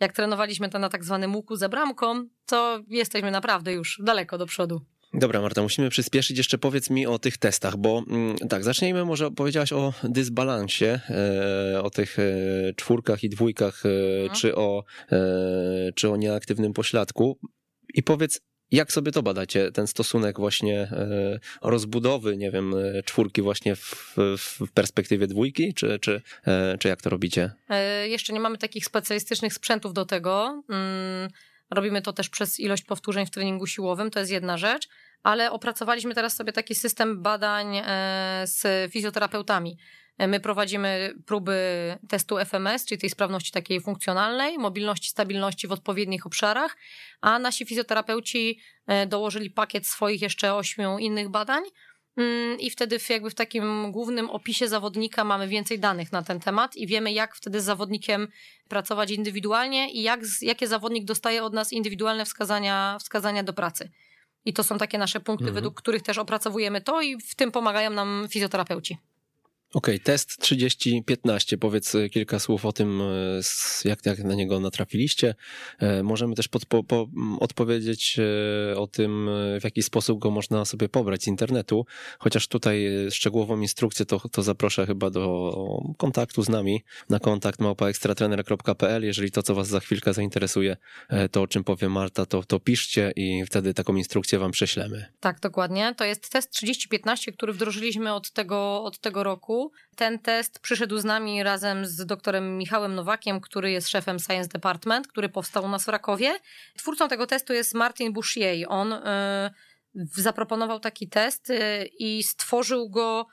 jak trenowaliśmy to na tak zwanym łuku za bramką, to jesteśmy naprawdę już daleko do przodu. Dobra, Marta, musimy przyspieszyć. Jeszcze powiedz mi o tych testach, bo mm, tak, zacznijmy może, powiedziałaś o dysbalansie, e, o tych e, czwórkach i dwójkach, mhm. czy, o, czy o nieaktywnym pośladku. I powiedz, jak sobie to badacie, ten stosunek właśnie rozbudowy, nie wiem, czwórki właśnie w, w perspektywie dwójki, czy, czy, czy jak to robicie? Jeszcze nie mamy takich specjalistycznych sprzętów do tego. Mm, robimy to też przez ilość powtórzeń w treningu siłowym, to jest jedna rzecz, ale opracowaliśmy teraz sobie taki system badań z fizjoterapeutami. My prowadzimy próby testu FMS, czyli tej sprawności takiej funkcjonalnej, mobilności, stabilności w odpowiednich obszarach, a nasi fizjoterapeuci e, dołożyli pakiet swoich jeszcze ośmiu innych badań. Mm, I wtedy jakby w takim głównym opisie zawodnika mamy więcej danych na ten temat i wiemy, jak wtedy z zawodnikiem pracować indywidualnie i jak, jakie zawodnik dostaje od nas indywidualne wskazania, wskazania do pracy. I to są takie nasze punkty, mhm. według których też opracowujemy to i w tym pomagają nam fizjoterapeuci. Okej, okay, test 3015. Powiedz e, kilka słów o tym, e, jak, jak na niego natrafiliście. E, możemy też podpo, po, odpowiedzieć o tym, w jaki sposób go można sobie pobrać z internetu. Chociaż tutaj szczegółową instrukcję to, to zaproszę chyba do kontaktu z nami na kontakt małpaekstratrener.pl. Jeżeli to, co Was za chwilkę zainteresuje, to o czym powie Marta, to, to piszcie i wtedy taką instrukcję Wam prześlemy. Tak, dokładnie. To jest test 3015, który wdrożyliśmy od tego, od tego roku. Ten test przyszedł z nami razem z doktorem Michałem Nowakiem, który jest szefem Science Department, który powstał u nas w Rakowie. Twórcą tego testu jest Martin Bouchier. On y, zaproponował taki test y, i stworzył go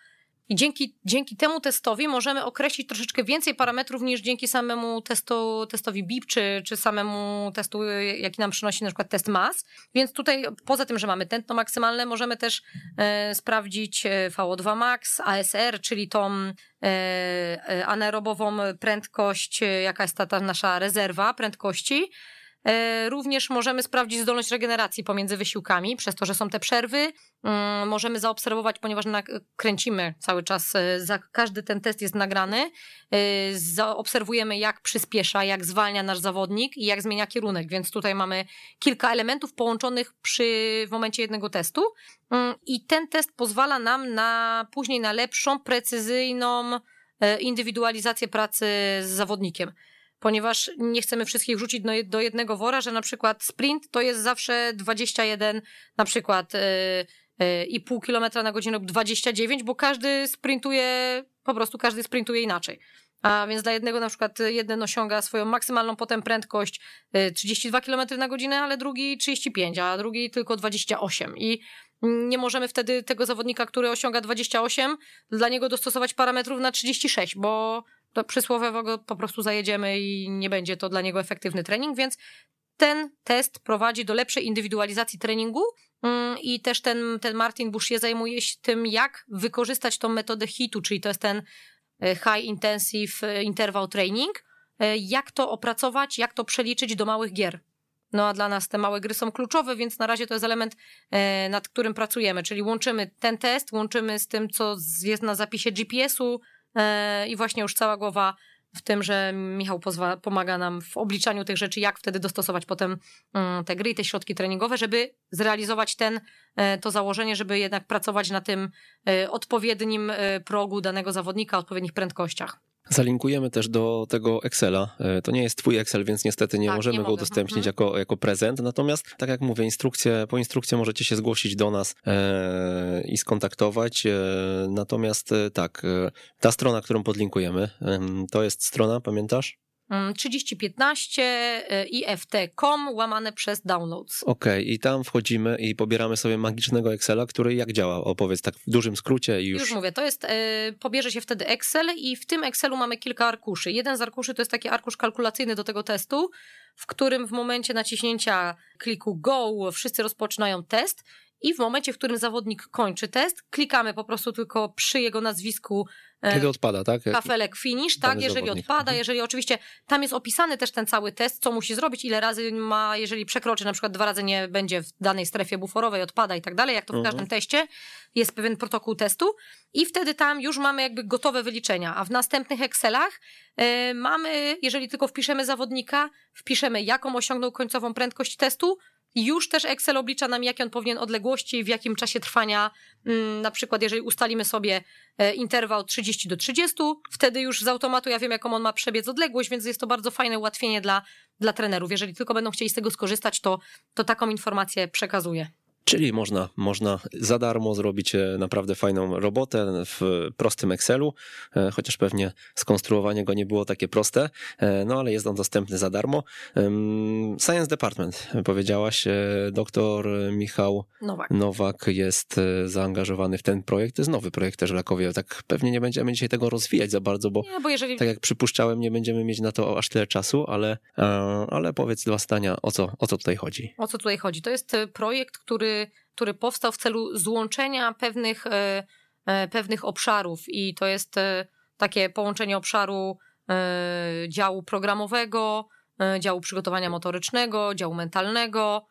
i dzięki, dzięki temu testowi możemy określić troszeczkę więcej parametrów niż dzięki samemu testu, testowi BIP, czy, czy samemu testu, jaki nam przynosi na przykład test MAS. Więc tutaj poza tym, że mamy tętno maksymalne, możemy też e, sprawdzić e, VO2 max, ASR, czyli tą e, e, anaerobową prędkość, e, jaka jest ta, ta nasza rezerwa prędkości. E, również możemy sprawdzić zdolność regeneracji pomiędzy wysiłkami, przez to, że są te przerwy. Mm, możemy zaobserwować, ponieważ kręcimy cały czas, e, każdy ten test jest nagrany. E, zaobserwujemy, jak przyspiesza, jak zwalnia nasz zawodnik i jak zmienia kierunek, więc tutaj mamy kilka elementów połączonych przy w momencie jednego testu. Mm, I ten test pozwala nam na później na lepszą, precyzyjną indywidualizację pracy z zawodnikiem ponieważ nie chcemy wszystkich rzucić do jednego wora, że na przykład sprint to jest zawsze 21, na przykład yy, yy, i pół kilometra na godzinę lub 29, bo każdy sprintuje, po prostu każdy sprintuje inaczej. A więc dla jednego na przykład jeden osiąga swoją maksymalną potem prędkość 32 y, km na godzinę, ale drugi 35, a drugi tylko 28. I nie możemy wtedy tego zawodnika, który osiąga 28, dla niego dostosować parametrów na 36, bo to przysłowiowo po prostu zajedziemy i nie będzie to dla niego efektywny trening, więc ten test prowadzi do lepszej indywidualizacji treningu mm, i też ten, ten Martin Bouchier zajmuje się tym, jak wykorzystać tą metodę HIT-u, czyli to jest ten e, High Intensive e, Interval Training, e, jak to opracować, jak to przeliczyć do małych gier. No a dla nas te małe gry są kluczowe, więc na razie to jest element, nad którym pracujemy, czyli łączymy ten test, łączymy z tym, co jest na zapisie GPS-u, i właśnie już cała głowa w tym, że Michał pozwa, pomaga nam w obliczaniu tych rzeczy, jak wtedy dostosować potem mm, te gry i te środki treningowe, żeby zrealizować ten, e, to założenie, żeby jednak pracować na tym e, odpowiednim progu danego zawodnika, odpowiednich prędkościach. Zalinkujemy też do tego Excela. E, to nie jest twój Excel, więc niestety nie tak, możemy nie go udostępnić mhm. jako, jako prezent. Natomiast, tak jak mówię, instrukcje, po instrukcję możecie się zgłosić do nas e, i skontaktować. E, natomiast e, tak, e, ta strona, którą podlinkujemy, to jest strona, pamiętasz? 3015 mm, ift.com łamane przez downloads. Okej, okay, i tam wchodzimy i pobieramy sobie magicznego Excela, który jak działa? Opowiedz tak w dużym skrócie i już. Już mówię, to jest, yy, pobierze się wtedy Excel i w tym Excelu mamy kilka arkuszy. Jeden z arkuszy to jest taki arkusz kalkulacyjny do tego testu, w którym w momencie naciśnięcia kliku go wszyscy rozpoczynają test i w momencie, w którym zawodnik kończy test, klikamy po prostu tylko przy jego nazwisku E, Kiedy odpada, tak? Kafelek finish, tak, jeżeli zawodnik. odpada, mhm. jeżeli oczywiście tam jest opisany też ten cały test, co musi zrobić, ile razy ma, jeżeli przekroczy, na przykład dwa razy nie będzie w danej strefie buforowej, odpada i tak dalej, jak to w mhm. każdym teście, jest pewien protokół testu i wtedy tam już mamy jakby gotowe wyliczenia, a w następnych Excelach y, mamy, jeżeli tylko wpiszemy zawodnika, wpiszemy jaką osiągnął końcową prędkość testu, już też Excel oblicza nam, jakie on powinien odległości, w jakim czasie trwania, mm, na przykład jeżeli ustalimy sobie e, interwał 30 do 30, wtedy już z automatu ja wiem, jaką on ma przebiec odległość, więc jest to bardzo fajne ułatwienie dla, dla trenerów. Jeżeli tylko będą chcieli z tego skorzystać, to, to taką informację przekazuję. Czyli można, można za darmo zrobić e, naprawdę fajną robotę w prostym Excelu, e, chociaż pewnie skonstruowanie go nie było takie proste, e, no ale jest on dostępny za darmo. Science Department, powiedziałaś, doktor Michał Nowak. Nowak jest zaangażowany w ten projekt. To jest nowy projekt też Lakowie. Tak pewnie nie będziemy dzisiaj tego rozwijać za bardzo, bo, nie, bo jeżeli... tak jak przypuszczałem, nie będziemy mieć na to aż tyle czasu, ale, ale powiedz dwa zdania, o co, o co tutaj chodzi. O co tutaj chodzi? To jest projekt, który który, powstał w celu złączenia pewnych, e, e, pewnych obszarów i to jest e, takie połączenie obszaru działu programowego, działu przygotowania motorycznego, działu mentalnego,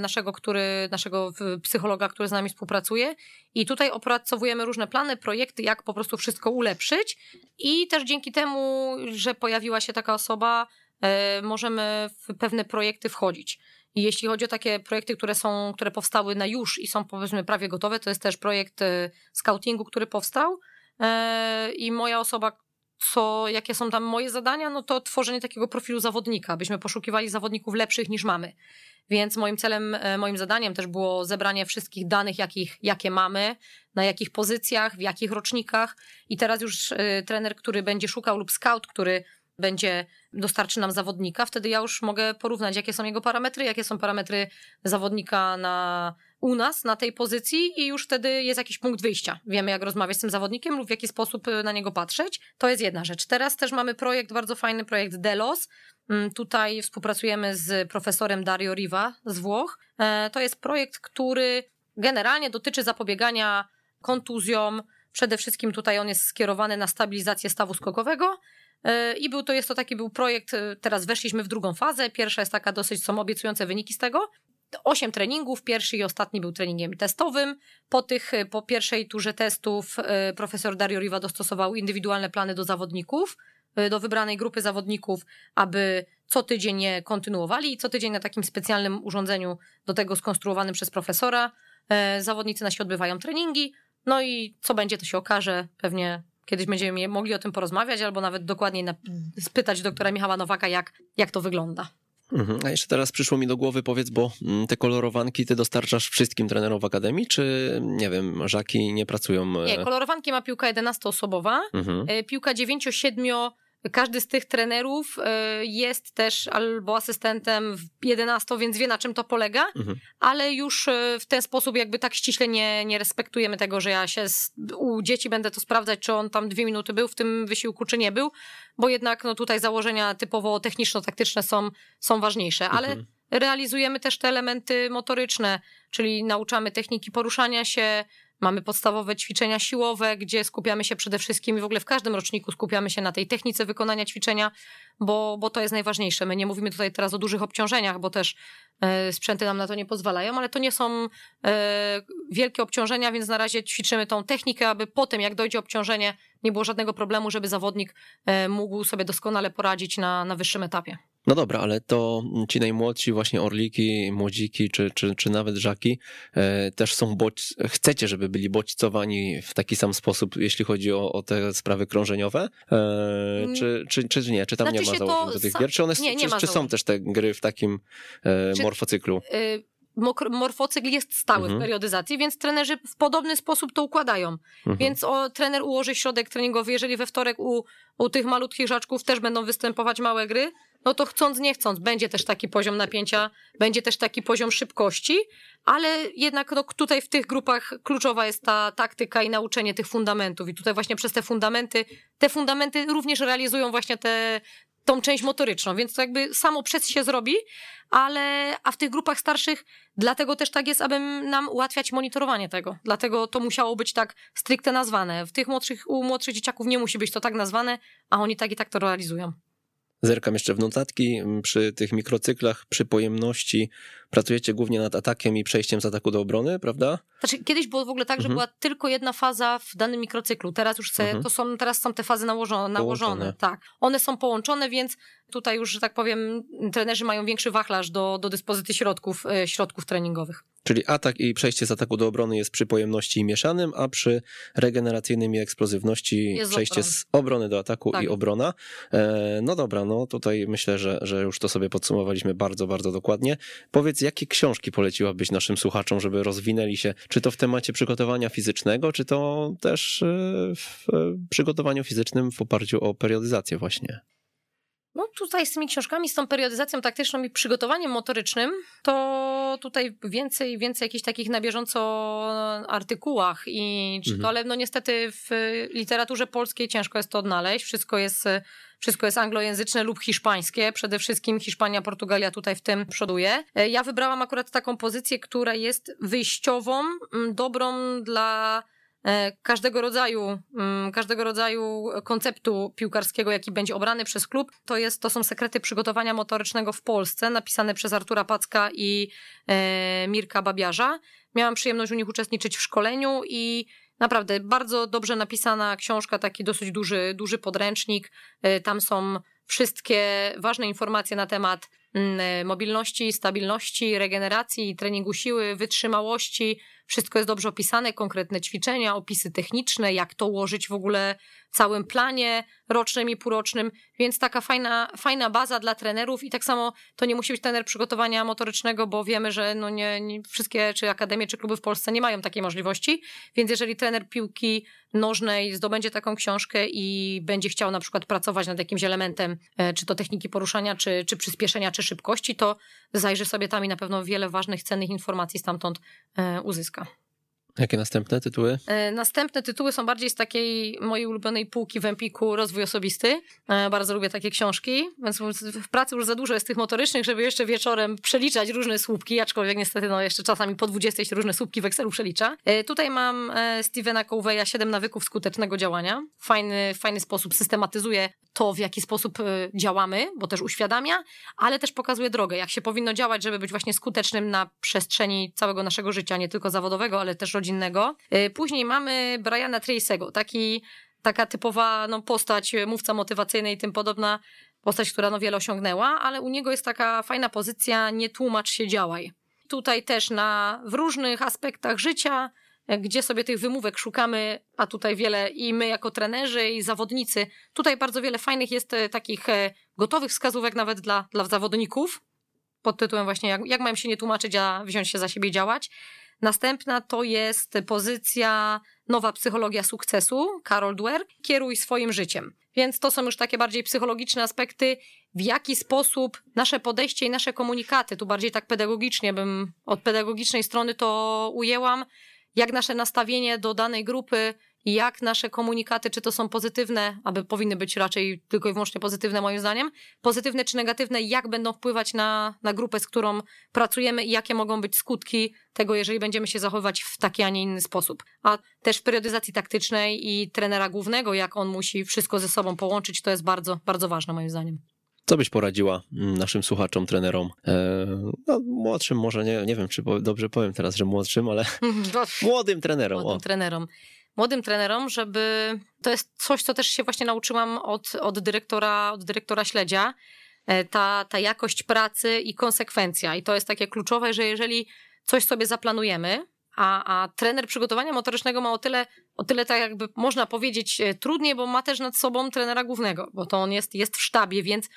naszego, który, naszego psychologa, który z nami współpracuje. I tutaj opracowujemy różne plany, projekty, jak po prostu wszystko ulepszyć. I też dzięki temu, że pojawiła się taka osoba, możemy w pewne projekty wchodzić. I jeśli chodzi o takie projekty, które są, które powstały na już i są powiedzmy prawie gotowe, to jest też projekt e, scoutingu, który powstał. E, I moja osoba, co, jakie są tam moje zadania, no to tworzenie takiego profilu zawodnika, byśmy poszukiwali zawodników lepszych niż mamy. Więc moim celem, e, moim zadaniem też było zebranie wszystkich danych, jakich, jakie mamy, na jakich pozycjach, w jakich rocznikach. I teraz już trener, który będzie szukał, lub scout, który będzie dostarczy nam zawodnika, wtedy ja już mogę porównać, jakie są jego parametry, jakie są parametry zawodnika na, u nas na tej pozycji i już wtedy jest jakiś punkt wyjścia. Wiemy, jak rozmawiać z tym zawodnikiem lub w jaki sposób y, na niego patrzeć. To jest jedna rzecz. Teraz też mamy projekt, bardzo fajny projekt Delos. Mm, tutaj współpracujemy z profesorem Dario Riva z Włoch. E, to jest projekt, który generalnie dotyczy zapobiegania kontuzjom. Przede wszystkim tutaj on jest skierowany na stabilizację stawu skokowego I był to, jest to taki był projekt, e, teraz weszliśmy w drugą fazę. Pierwsza jest taka dosyć, są obiecujące wyniki z tego. Osiem treningów, pierwszy i ostatni był treningiem testowym. Po tych, e, po pierwszej turze testów profesor Dario Riva dostosował indywidualne plany do zawodników, do wybranej grupy zawodników, aby co tydzień je kontynuowali i co tydzień na takim specjalnym urządzeniu do tego skonstruowanym przez profesora. Zawodnicy nasi odbywają treningi, no i co będzie, to się okaże pewnie Kiedyś będziemy mogli o tym porozmawiać, albo nawet dokładniej spytać doktora Michała Nowaka, jak, jak to wygląda. Mhm. A jeszcze teraz przyszło mi do głowy, powiedz, bo mm, te kolorowanki ty dostarczasz wszystkim trenerom w akademii, czy nie wiem, żaki nie pracują? E? Nie, kolorowanki ma piłka 11-osobowa, mhm. E, piłka 9-7 każdy z tych trenerów e, jest też albo asystentem w 11, więc wie na czym to polega, mhm. ale już e, w ten sposób jakby tak ściśle nie, nie respektujemy tego, że ja się z, u dzieci będę to sprawdzać, czy on tam dwie minuty był w tym wysiłku, czy nie był, bo jednak no, tutaj założenia typowo techniczno-taktyczne są, są ważniejsze, ale mhm. realizujemy też te elementy motoryczne, czyli nauczamy techniki poruszania się, Mamy podstawowe ćwiczenia siłowe, gdzie skupiamy się przede wszystkim i w ogóle w każdym roczniku skupiamy się na tej technice wykonania ćwiczenia, bo, bo to jest najważniejsze. My nie mówimy tutaj teraz o dużych obciążeniach, bo też e, sprzęty nam na to nie pozwalają, ale to nie są e, wielkie obciążenia, więc na razie ćwiczymy tą technikę, aby potem, jak dojdzie obciążenie, nie było żadnego problemu, żeby zawodnik e, mógł sobie doskonale poradzić na, na wyższym etapie. No dobra, ale to ci najmłodsi, właśnie orliki, młodziki, czy, czy, czy nawet żaki, e, też są bodź... chcecie, żeby byli bodźcowani w taki sam sposób, jeśli chodzi o, o te sprawy krążeniowe? E, mm. czy, czy, czy nie? Czy tam znaczy nie ma założeń do tych gier? Czy, one, nie, nie czy, czy są też te gry w takim e, czy, morfocyklu? Y morfocykl jest stały mhm. w periodyzacji, więc trenerzy w podobny sposób to układają. Mhm. Więc o, trener ułoży środek treningowy, jeżeli we wtorek u, u tych malutkich żaczków też będą występować małe gry, no to chcąc, nie chcąc, będzie też taki poziom napięcia, będzie też taki poziom szybkości, ale jednak no, tutaj w tych grupach kluczowa jest ta taktyka i nauczenie tych fundamentów. I tutaj właśnie przez te fundamenty, te fundamenty również realizują właśnie te, tą część motoryczną, więc to jakby samo przez się zrobi, ale a w tych grupach starszych dlatego też tak jest, aby nam ułatwiać monitorowanie tego. Dlatego to musiało być tak stricte nazwane. W tych młodszych, u młodszych dzieciaków nie musi być to tak nazwane, a oni tak i tak to realizują. Zerkam jeszcze w notatki przy tych mikrocyklach, przy pojemności pracujecie głównie nad atakiem i przejściem z ataku do obrony, prawda? Znaczy, kiedyś było w ogóle tak, że Mhm. była tylko jedna faza w danym mikrocyklu. Teraz już se, Mhm. to są, teraz są te fazy nałożone, nałożone. Tak. One są połączone, więc tutaj już, że tak powiem, trenerzy mają większy wachlarz do, do dyspozycji środków, e, środków treningowych. Czyli atak i przejście z ataku do obrony jest przy pojemności mieszanym, a przy regeneracyjnym i eksplozywności Jest przejście z obrony do ataku Tak. i obrona. E, no dobra, no tutaj myślę, że, że już to sobie podsumowaliśmy bardzo, bardzo dokładnie. Powiedz, jakie książki poleciłabyś naszym słuchaczom, żeby rozwinęli się, czy to w temacie przygotowania fizycznego, czy to też e, w e, przygotowaniu fizycznym w oparciu o periodyzację właśnie? No tutaj z tymi książkami, z tą periodyzacją taktyczną i przygotowaniem motorycznym, to tutaj więcej, więcej jakichś takich na bieżąco artykułach i czy to, Mhm. ale no niestety w literaturze polskiej ciężko jest to odnaleźć. Wszystko jest, wszystko jest anglojęzyczne lub hiszpańskie. Przede wszystkim Hiszpania, Portugalia tutaj w tym przoduje. E, Ja wybrałam akurat taką pozycję, która jest wyjściową, mm, dobrą dla e, każdego rodzaju, mm, każdego rodzaju konceptu piłkarskiego, jaki będzie obrany przez klub. To, jest, to są sekrety przygotowania motorycznego w Polsce, napisane przez Artura Packa i e, Mirka Babiarza. Miałam przyjemność u nich uczestniczyć w szkoleniu i naprawdę bardzo dobrze napisana książka, taki dosyć duży, duży podręcznik. E, Tam są wszystkie ważne informacje na temat mm, mobilności, stabilności, regeneracji, treningu siły, wytrzymałości. Wszystko jest dobrze opisane, konkretne ćwiczenia, opisy techniczne, jak to ułożyć w ogóle w całym planie rocznym i półrocznym, więc taka fajna, fajna baza dla trenerów i tak samo to nie musi być trener przygotowania motorycznego, bo wiemy, że no nie, nie wszystkie czy akademie, czy kluby w Polsce nie mają takiej możliwości, więc jeżeli trener piłki nożnej zdobędzie taką książkę i będzie chciał na przykład pracować nad jakimś elementem, e, czy to techniki poruszania, czy, czy przyspieszenia, czy szybkości, to zajrzy sobie tam i na pewno wiele ważnych, cennych informacji stamtąd e, uzyska. Jakie następne tytuły? E, Następne tytuły są bardziej z takiej mojej ulubionej półki w Empiku Rozwój Osobisty. E, Bardzo lubię takie książki, więc w pracy już za dużo jest tych motorycznych, żeby jeszcze wieczorem przeliczać różne słupki, aczkolwiek niestety no jeszcze czasami po 20 się różne słupki w Excelu przelicza. E, Tutaj mam Stevena Coveya 7 nawyków skutecznego działania. Fajny, fajny sposób systematyzuje to, w jaki sposób działamy, bo też uświadamia, ale też pokazuje drogę, jak się powinno działać, żeby być właśnie skutecznym na przestrzeni całego naszego życia, nie tylko zawodowego, ale też rodzinnego. Y, Później mamy Briana Tracy'ego, taki, taka typowa no, postać, y, mówca motywacyjny i tym podobna, postać, która no, wiele osiągnęła, ale u niego jest taka fajna pozycja nie tłumacz się, działaj. Tutaj też na, w różnych aspektach życia, y, gdzie sobie tych wymówek szukamy, a tutaj wiele i my jako trenerzy i zawodnicy, tutaj bardzo wiele fajnych jest takich gotowych wskazówek nawet dla, dla zawodników, pod tytułem właśnie jak, jak mają się nie tłumaczyć, a wziąć się za siebie działać. Następna to jest pozycja Nowa Psychologia Sukcesu, Carol Dweck, Kieruj swoim życiem. Więc to są już takie bardziej psychologiczne aspekty, w jaki sposób nasze podejście i nasze komunikaty, tu bardziej tak pedagogicznie bym od pedagogicznej strony to ujęłam, jak nasze nastawienie do danej grupy, jak nasze komunikaty, czy to są pozytywne, aby powinny być raczej tylko i wyłącznie pozytywne moim zdaniem, pozytywne czy negatywne, jak będą wpływać na, na grupę, z którą pracujemy i jakie mogą być skutki tego, jeżeli będziemy się zachowywać w taki, a nie inny sposób. A też w periodyzacji taktycznej i trenera głównego, jak on musi wszystko ze sobą połączyć, to jest bardzo, bardzo ważne moim zdaniem. Co byś poradziła mm, naszym słuchaczom, trenerom? E, no, młodszym może, nie, nie wiem, czy dobrze powiem teraz, że młodszym, ale młodym trenerom. młodym O. trenerom. Młodym trenerom, żeby. To jest coś, co też się właśnie nauczyłam od, od, dyrektora, od dyrektora śledzia. E, Ta, ta jakość pracy i konsekwencja. I to jest takie kluczowe, że jeżeli coś sobie zaplanujemy, a, a trener przygotowania motorycznego ma o tyle, o tyle tak jakby można powiedzieć e, trudniej, bo ma też nad sobą trenera głównego, bo to on jest, jest w sztabie, więc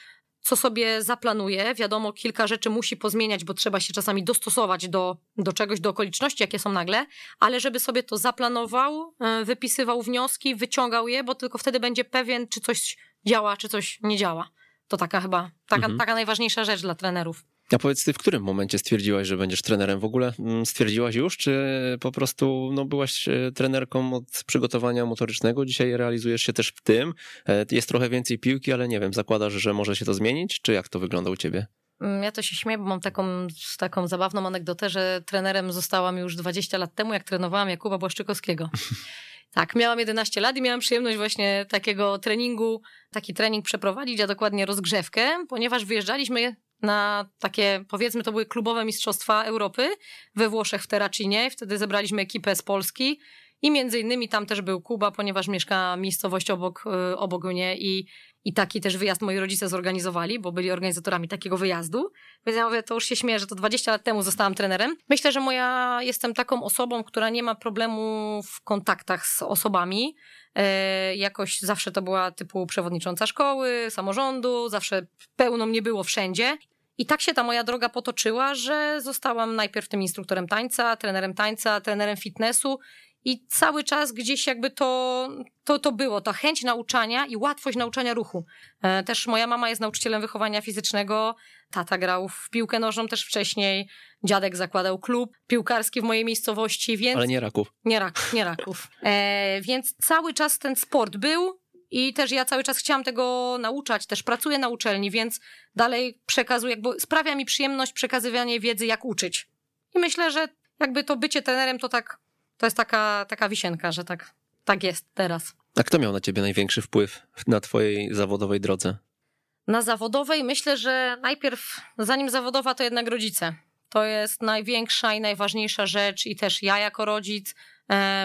co sobie zaplanuje. Wiadomo, kilka rzeczy musi pozmieniać, bo trzeba się czasami dostosować do, do czegoś, do okoliczności, jakie są nagle, ale żeby sobie to zaplanował, e, wypisywał wnioski, wyciągał je, bo tylko wtedy będzie pewien, czy coś działa, czy coś nie działa. To taka chyba, taka, Mhm. taka najważniejsza rzecz dla trenerów. A powiedz ty, w którym momencie stwierdziłaś, że będziesz trenerem? W ogóle mm, stwierdziłaś już, czy po prostu no, byłaś e, trenerką od przygotowania motorycznego? Dzisiaj realizujesz się też w tym. E, Jest trochę więcej piłki, ale nie wiem, zakładasz, że może się to zmienić? Czy jak to wygląda u ciebie? Mm, Ja to się śmieję, bo mam taką, taką zabawną anegdotę, że trenerem zostałam już 20 lat temu, jak trenowałam Jakuba Błaszczykowskiego. Tak, miałam 11 lat i miałam przyjemność właśnie takiego treningu, taki trening przeprowadzić, a dokładnie rozgrzewkę, ponieważ wyjeżdżaliśmy na takie, powiedzmy, to były klubowe Mistrzostwa Europy we Włoszech w Terracinie. Wtedy zebraliśmy ekipę z Polski i między innymi tam też był Kuba, ponieważ mieszka miejscowość obok, y, obok mnie i, i taki też wyjazd moi rodzice zorganizowali, bo byli organizatorami takiego wyjazdu. Więc ja mówię, to już się śmieję, że to 20 lat temu zostałam trenerem. Myślę, że moja, jestem taką osobą, która nie ma problemu w kontaktach z osobami. E, jakoś zawsze to była typu przewodnicząca szkoły, samorządu, zawsze pełno mnie było wszędzie. I tak się ta moja droga potoczyła, że zostałam najpierw tym instruktorem tańca, trenerem tańca, trenerem fitnessu i cały czas gdzieś jakby to, to, to było, ta chęć nauczania i łatwość nauczania ruchu. E, też moja mama jest nauczycielem wychowania fizycznego, tata grał w piłkę nożną też wcześniej, dziadek zakładał klub piłkarski w mojej miejscowości, więc... Ale nie raków. Nie, rak, nie raków. E, więc cały czas ten sport był i też ja cały czas chciałam tego nauczać, też pracuję na uczelni, więc dalej przekazuję, jakby sprawia mi przyjemność przekazywanie wiedzy, jak uczyć. I myślę, że jakby to bycie trenerem to tak to jest taka, taka wisienka, że tak, tak jest teraz. A kto miał na ciebie największy wpływ na twojej zawodowej drodze? Na zawodowej myślę, że najpierw, zanim zawodowa, to jednak rodzice. To jest największa i najważniejsza rzecz i też ja jako rodzic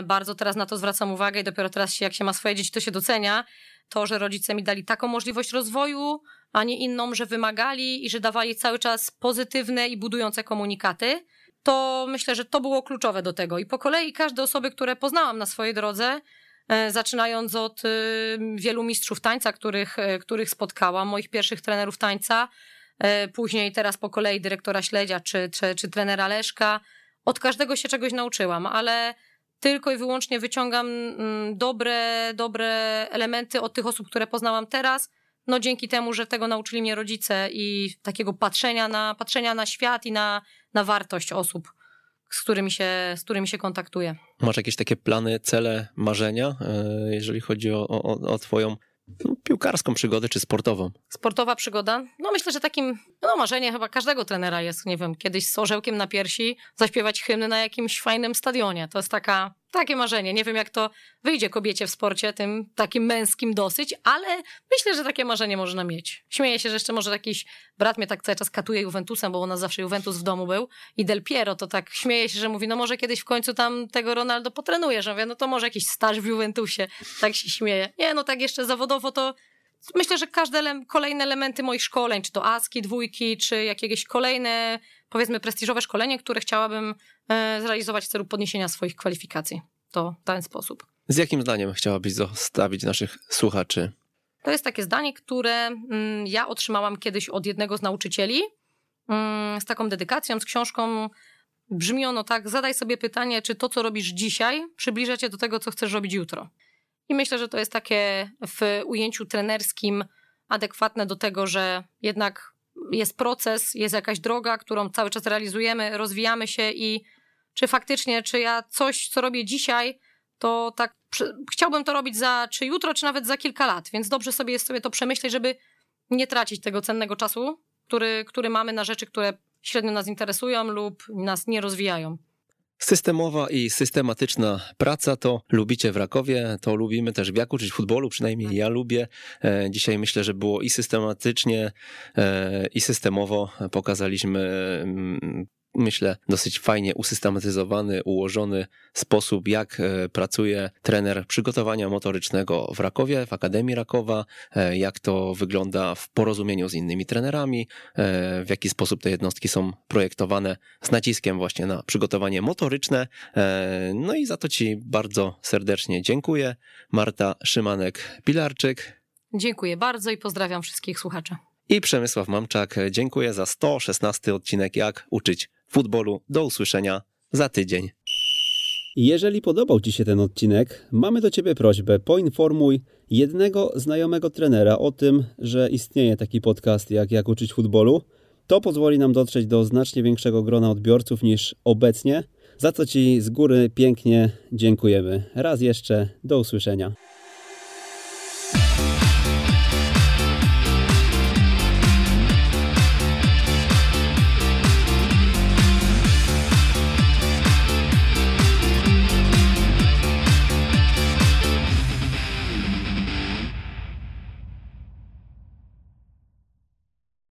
bardzo teraz na to zwracam uwagę i dopiero teraz się, jak się ma swoje dzieci, to się docenia. To, że rodzice mi dali taką możliwość rozwoju, a nie inną, że wymagali i że dawali cały czas pozytywne i budujące komunikaty to myślę, że to było kluczowe do tego. I po kolei każde osoby, które poznałam na swojej drodze, e, zaczynając od e, wielu mistrzów tańca, których, e, których spotkałam, moich pierwszych trenerów tańca, później teraz po kolei dyrektora Śledzia czy, czy, czy trenera Leszka. Od każdego się czegoś nauczyłam, ale tylko i wyłącznie wyciągam mm, dobre, dobre elementy od tych osób, które poznałam teraz, no dzięki temu, że tego nauczyli mnie rodzice i takiego patrzenia na, patrzenia na świat i na, na wartość osób, z którymi, się, z którymi się kontaktuję. Masz jakieś takie plany, cele, marzenia, e, jeżeli chodzi o, o, o twoją piłkarską przygodę czy sportową? Sportowa przygoda? No myślę, że takim no, marzenie chyba każdego trenera jest, nie wiem, kiedyś z orzełkiem na piersi zaśpiewać hymny na jakimś fajnym stadionie. To jest taka takie marzenie. Nie wiem, jak to wyjdzie kobiecie w sporcie, tym takim męskim dosyć, ale myślę, że takie marzenie można mieć. Śmieję się, że jeszcze może jakiś brat mnie tak cały czas katuje Juventusem, bo u nas zawsze Juventus w domu był i Del Piero to tak śmieje się, że mówi, no może kiedyś w końcu tam tego Ronaldo potrenujesz. Ja mówię, no to może jakiś staż w Juventusie. Tak się śmieje. Nie, no tak jeszcze zawodowo to myślę, że każde kolejne elementy moich szkoleń, czy to ASKI, dwójki, czy jakieś kolejne, powiedzmy, prestiżowe szkolenie, które chciałabym e, zrealizować w celu podniesienia swoich kwalifikacji. To w ten sposób. Z jakim zdaniem chciałabyś zostawić naszych słuchaczy? To jest takie zdanie, które mm, ja otrzymałam kiedyś od jednego z nauczycieli mm, z taką dedykacją, z książką. Brzmi ono tak: zadaj sobie pytanie, czy to, co robisz dzisiaj, przybliża cię do tego, co chcesz robić jutro. I myślę, że to jest takie w ujęciu trenerskim adekwatne do tego, że jednak jest proces, jest jakaś droga, którą cały czas realizujemy, rozwijamy się i czy faktycznie, czy ja coś, co robię dzisiaj, to tak chciałbym to robić za, czy jutro, czy nawet za kilka lat, więc dobrze sobie jest sobie to przemyśleć, żeby nie tracić tego cennego czasu, który, który mamy na rzeczy, które średnio nas interesują lub nas nie rozwijają. Systemowa i systematyczna praca to lubicie w Rakowie, to lubimy też w jak uczyć futbolu, przynajmniej ja lubię. E, dzisiaj myślę, że było i systematycznie, e, i systemowo pokazaliśmy mm, myślę, dosyć fajnie usystematyzowany, ułożony sposób, jak e, pracuje trener przygotowania motorycznego w Rakowie, w Akademii Rakowa, e, jak to wygląda w porozumieniu z innymi trenerami, e, w jaki sposób te jednostki są projektowane z naciskiem właśnie na przygotowanie motoryczne. No i za to Ci bardzo serdecznie dziękuję. Marta Szymanek-Pilarczyk. Dziękuję bardzo i pozdrawiam wszystkich słuchaczy. I Przemysław Mamczak, dziękuję za 116 odcinek Jak uczyć futbolu. Do usłyszenia za tydzień. Jeżeli podobał Ci się ten odcinek, mamy do Ciebie prośbę: poinformuj jednego znajomego trenera o tym, że istnieje taki podcast jak Jak uczyć futbolu. To pozwoli nam dotrzeć do znacznie większego grona odbiorców niż obecnie, za co Ci z góry pięknie dziękujemy. Raz jeszcze, do usłyszenia.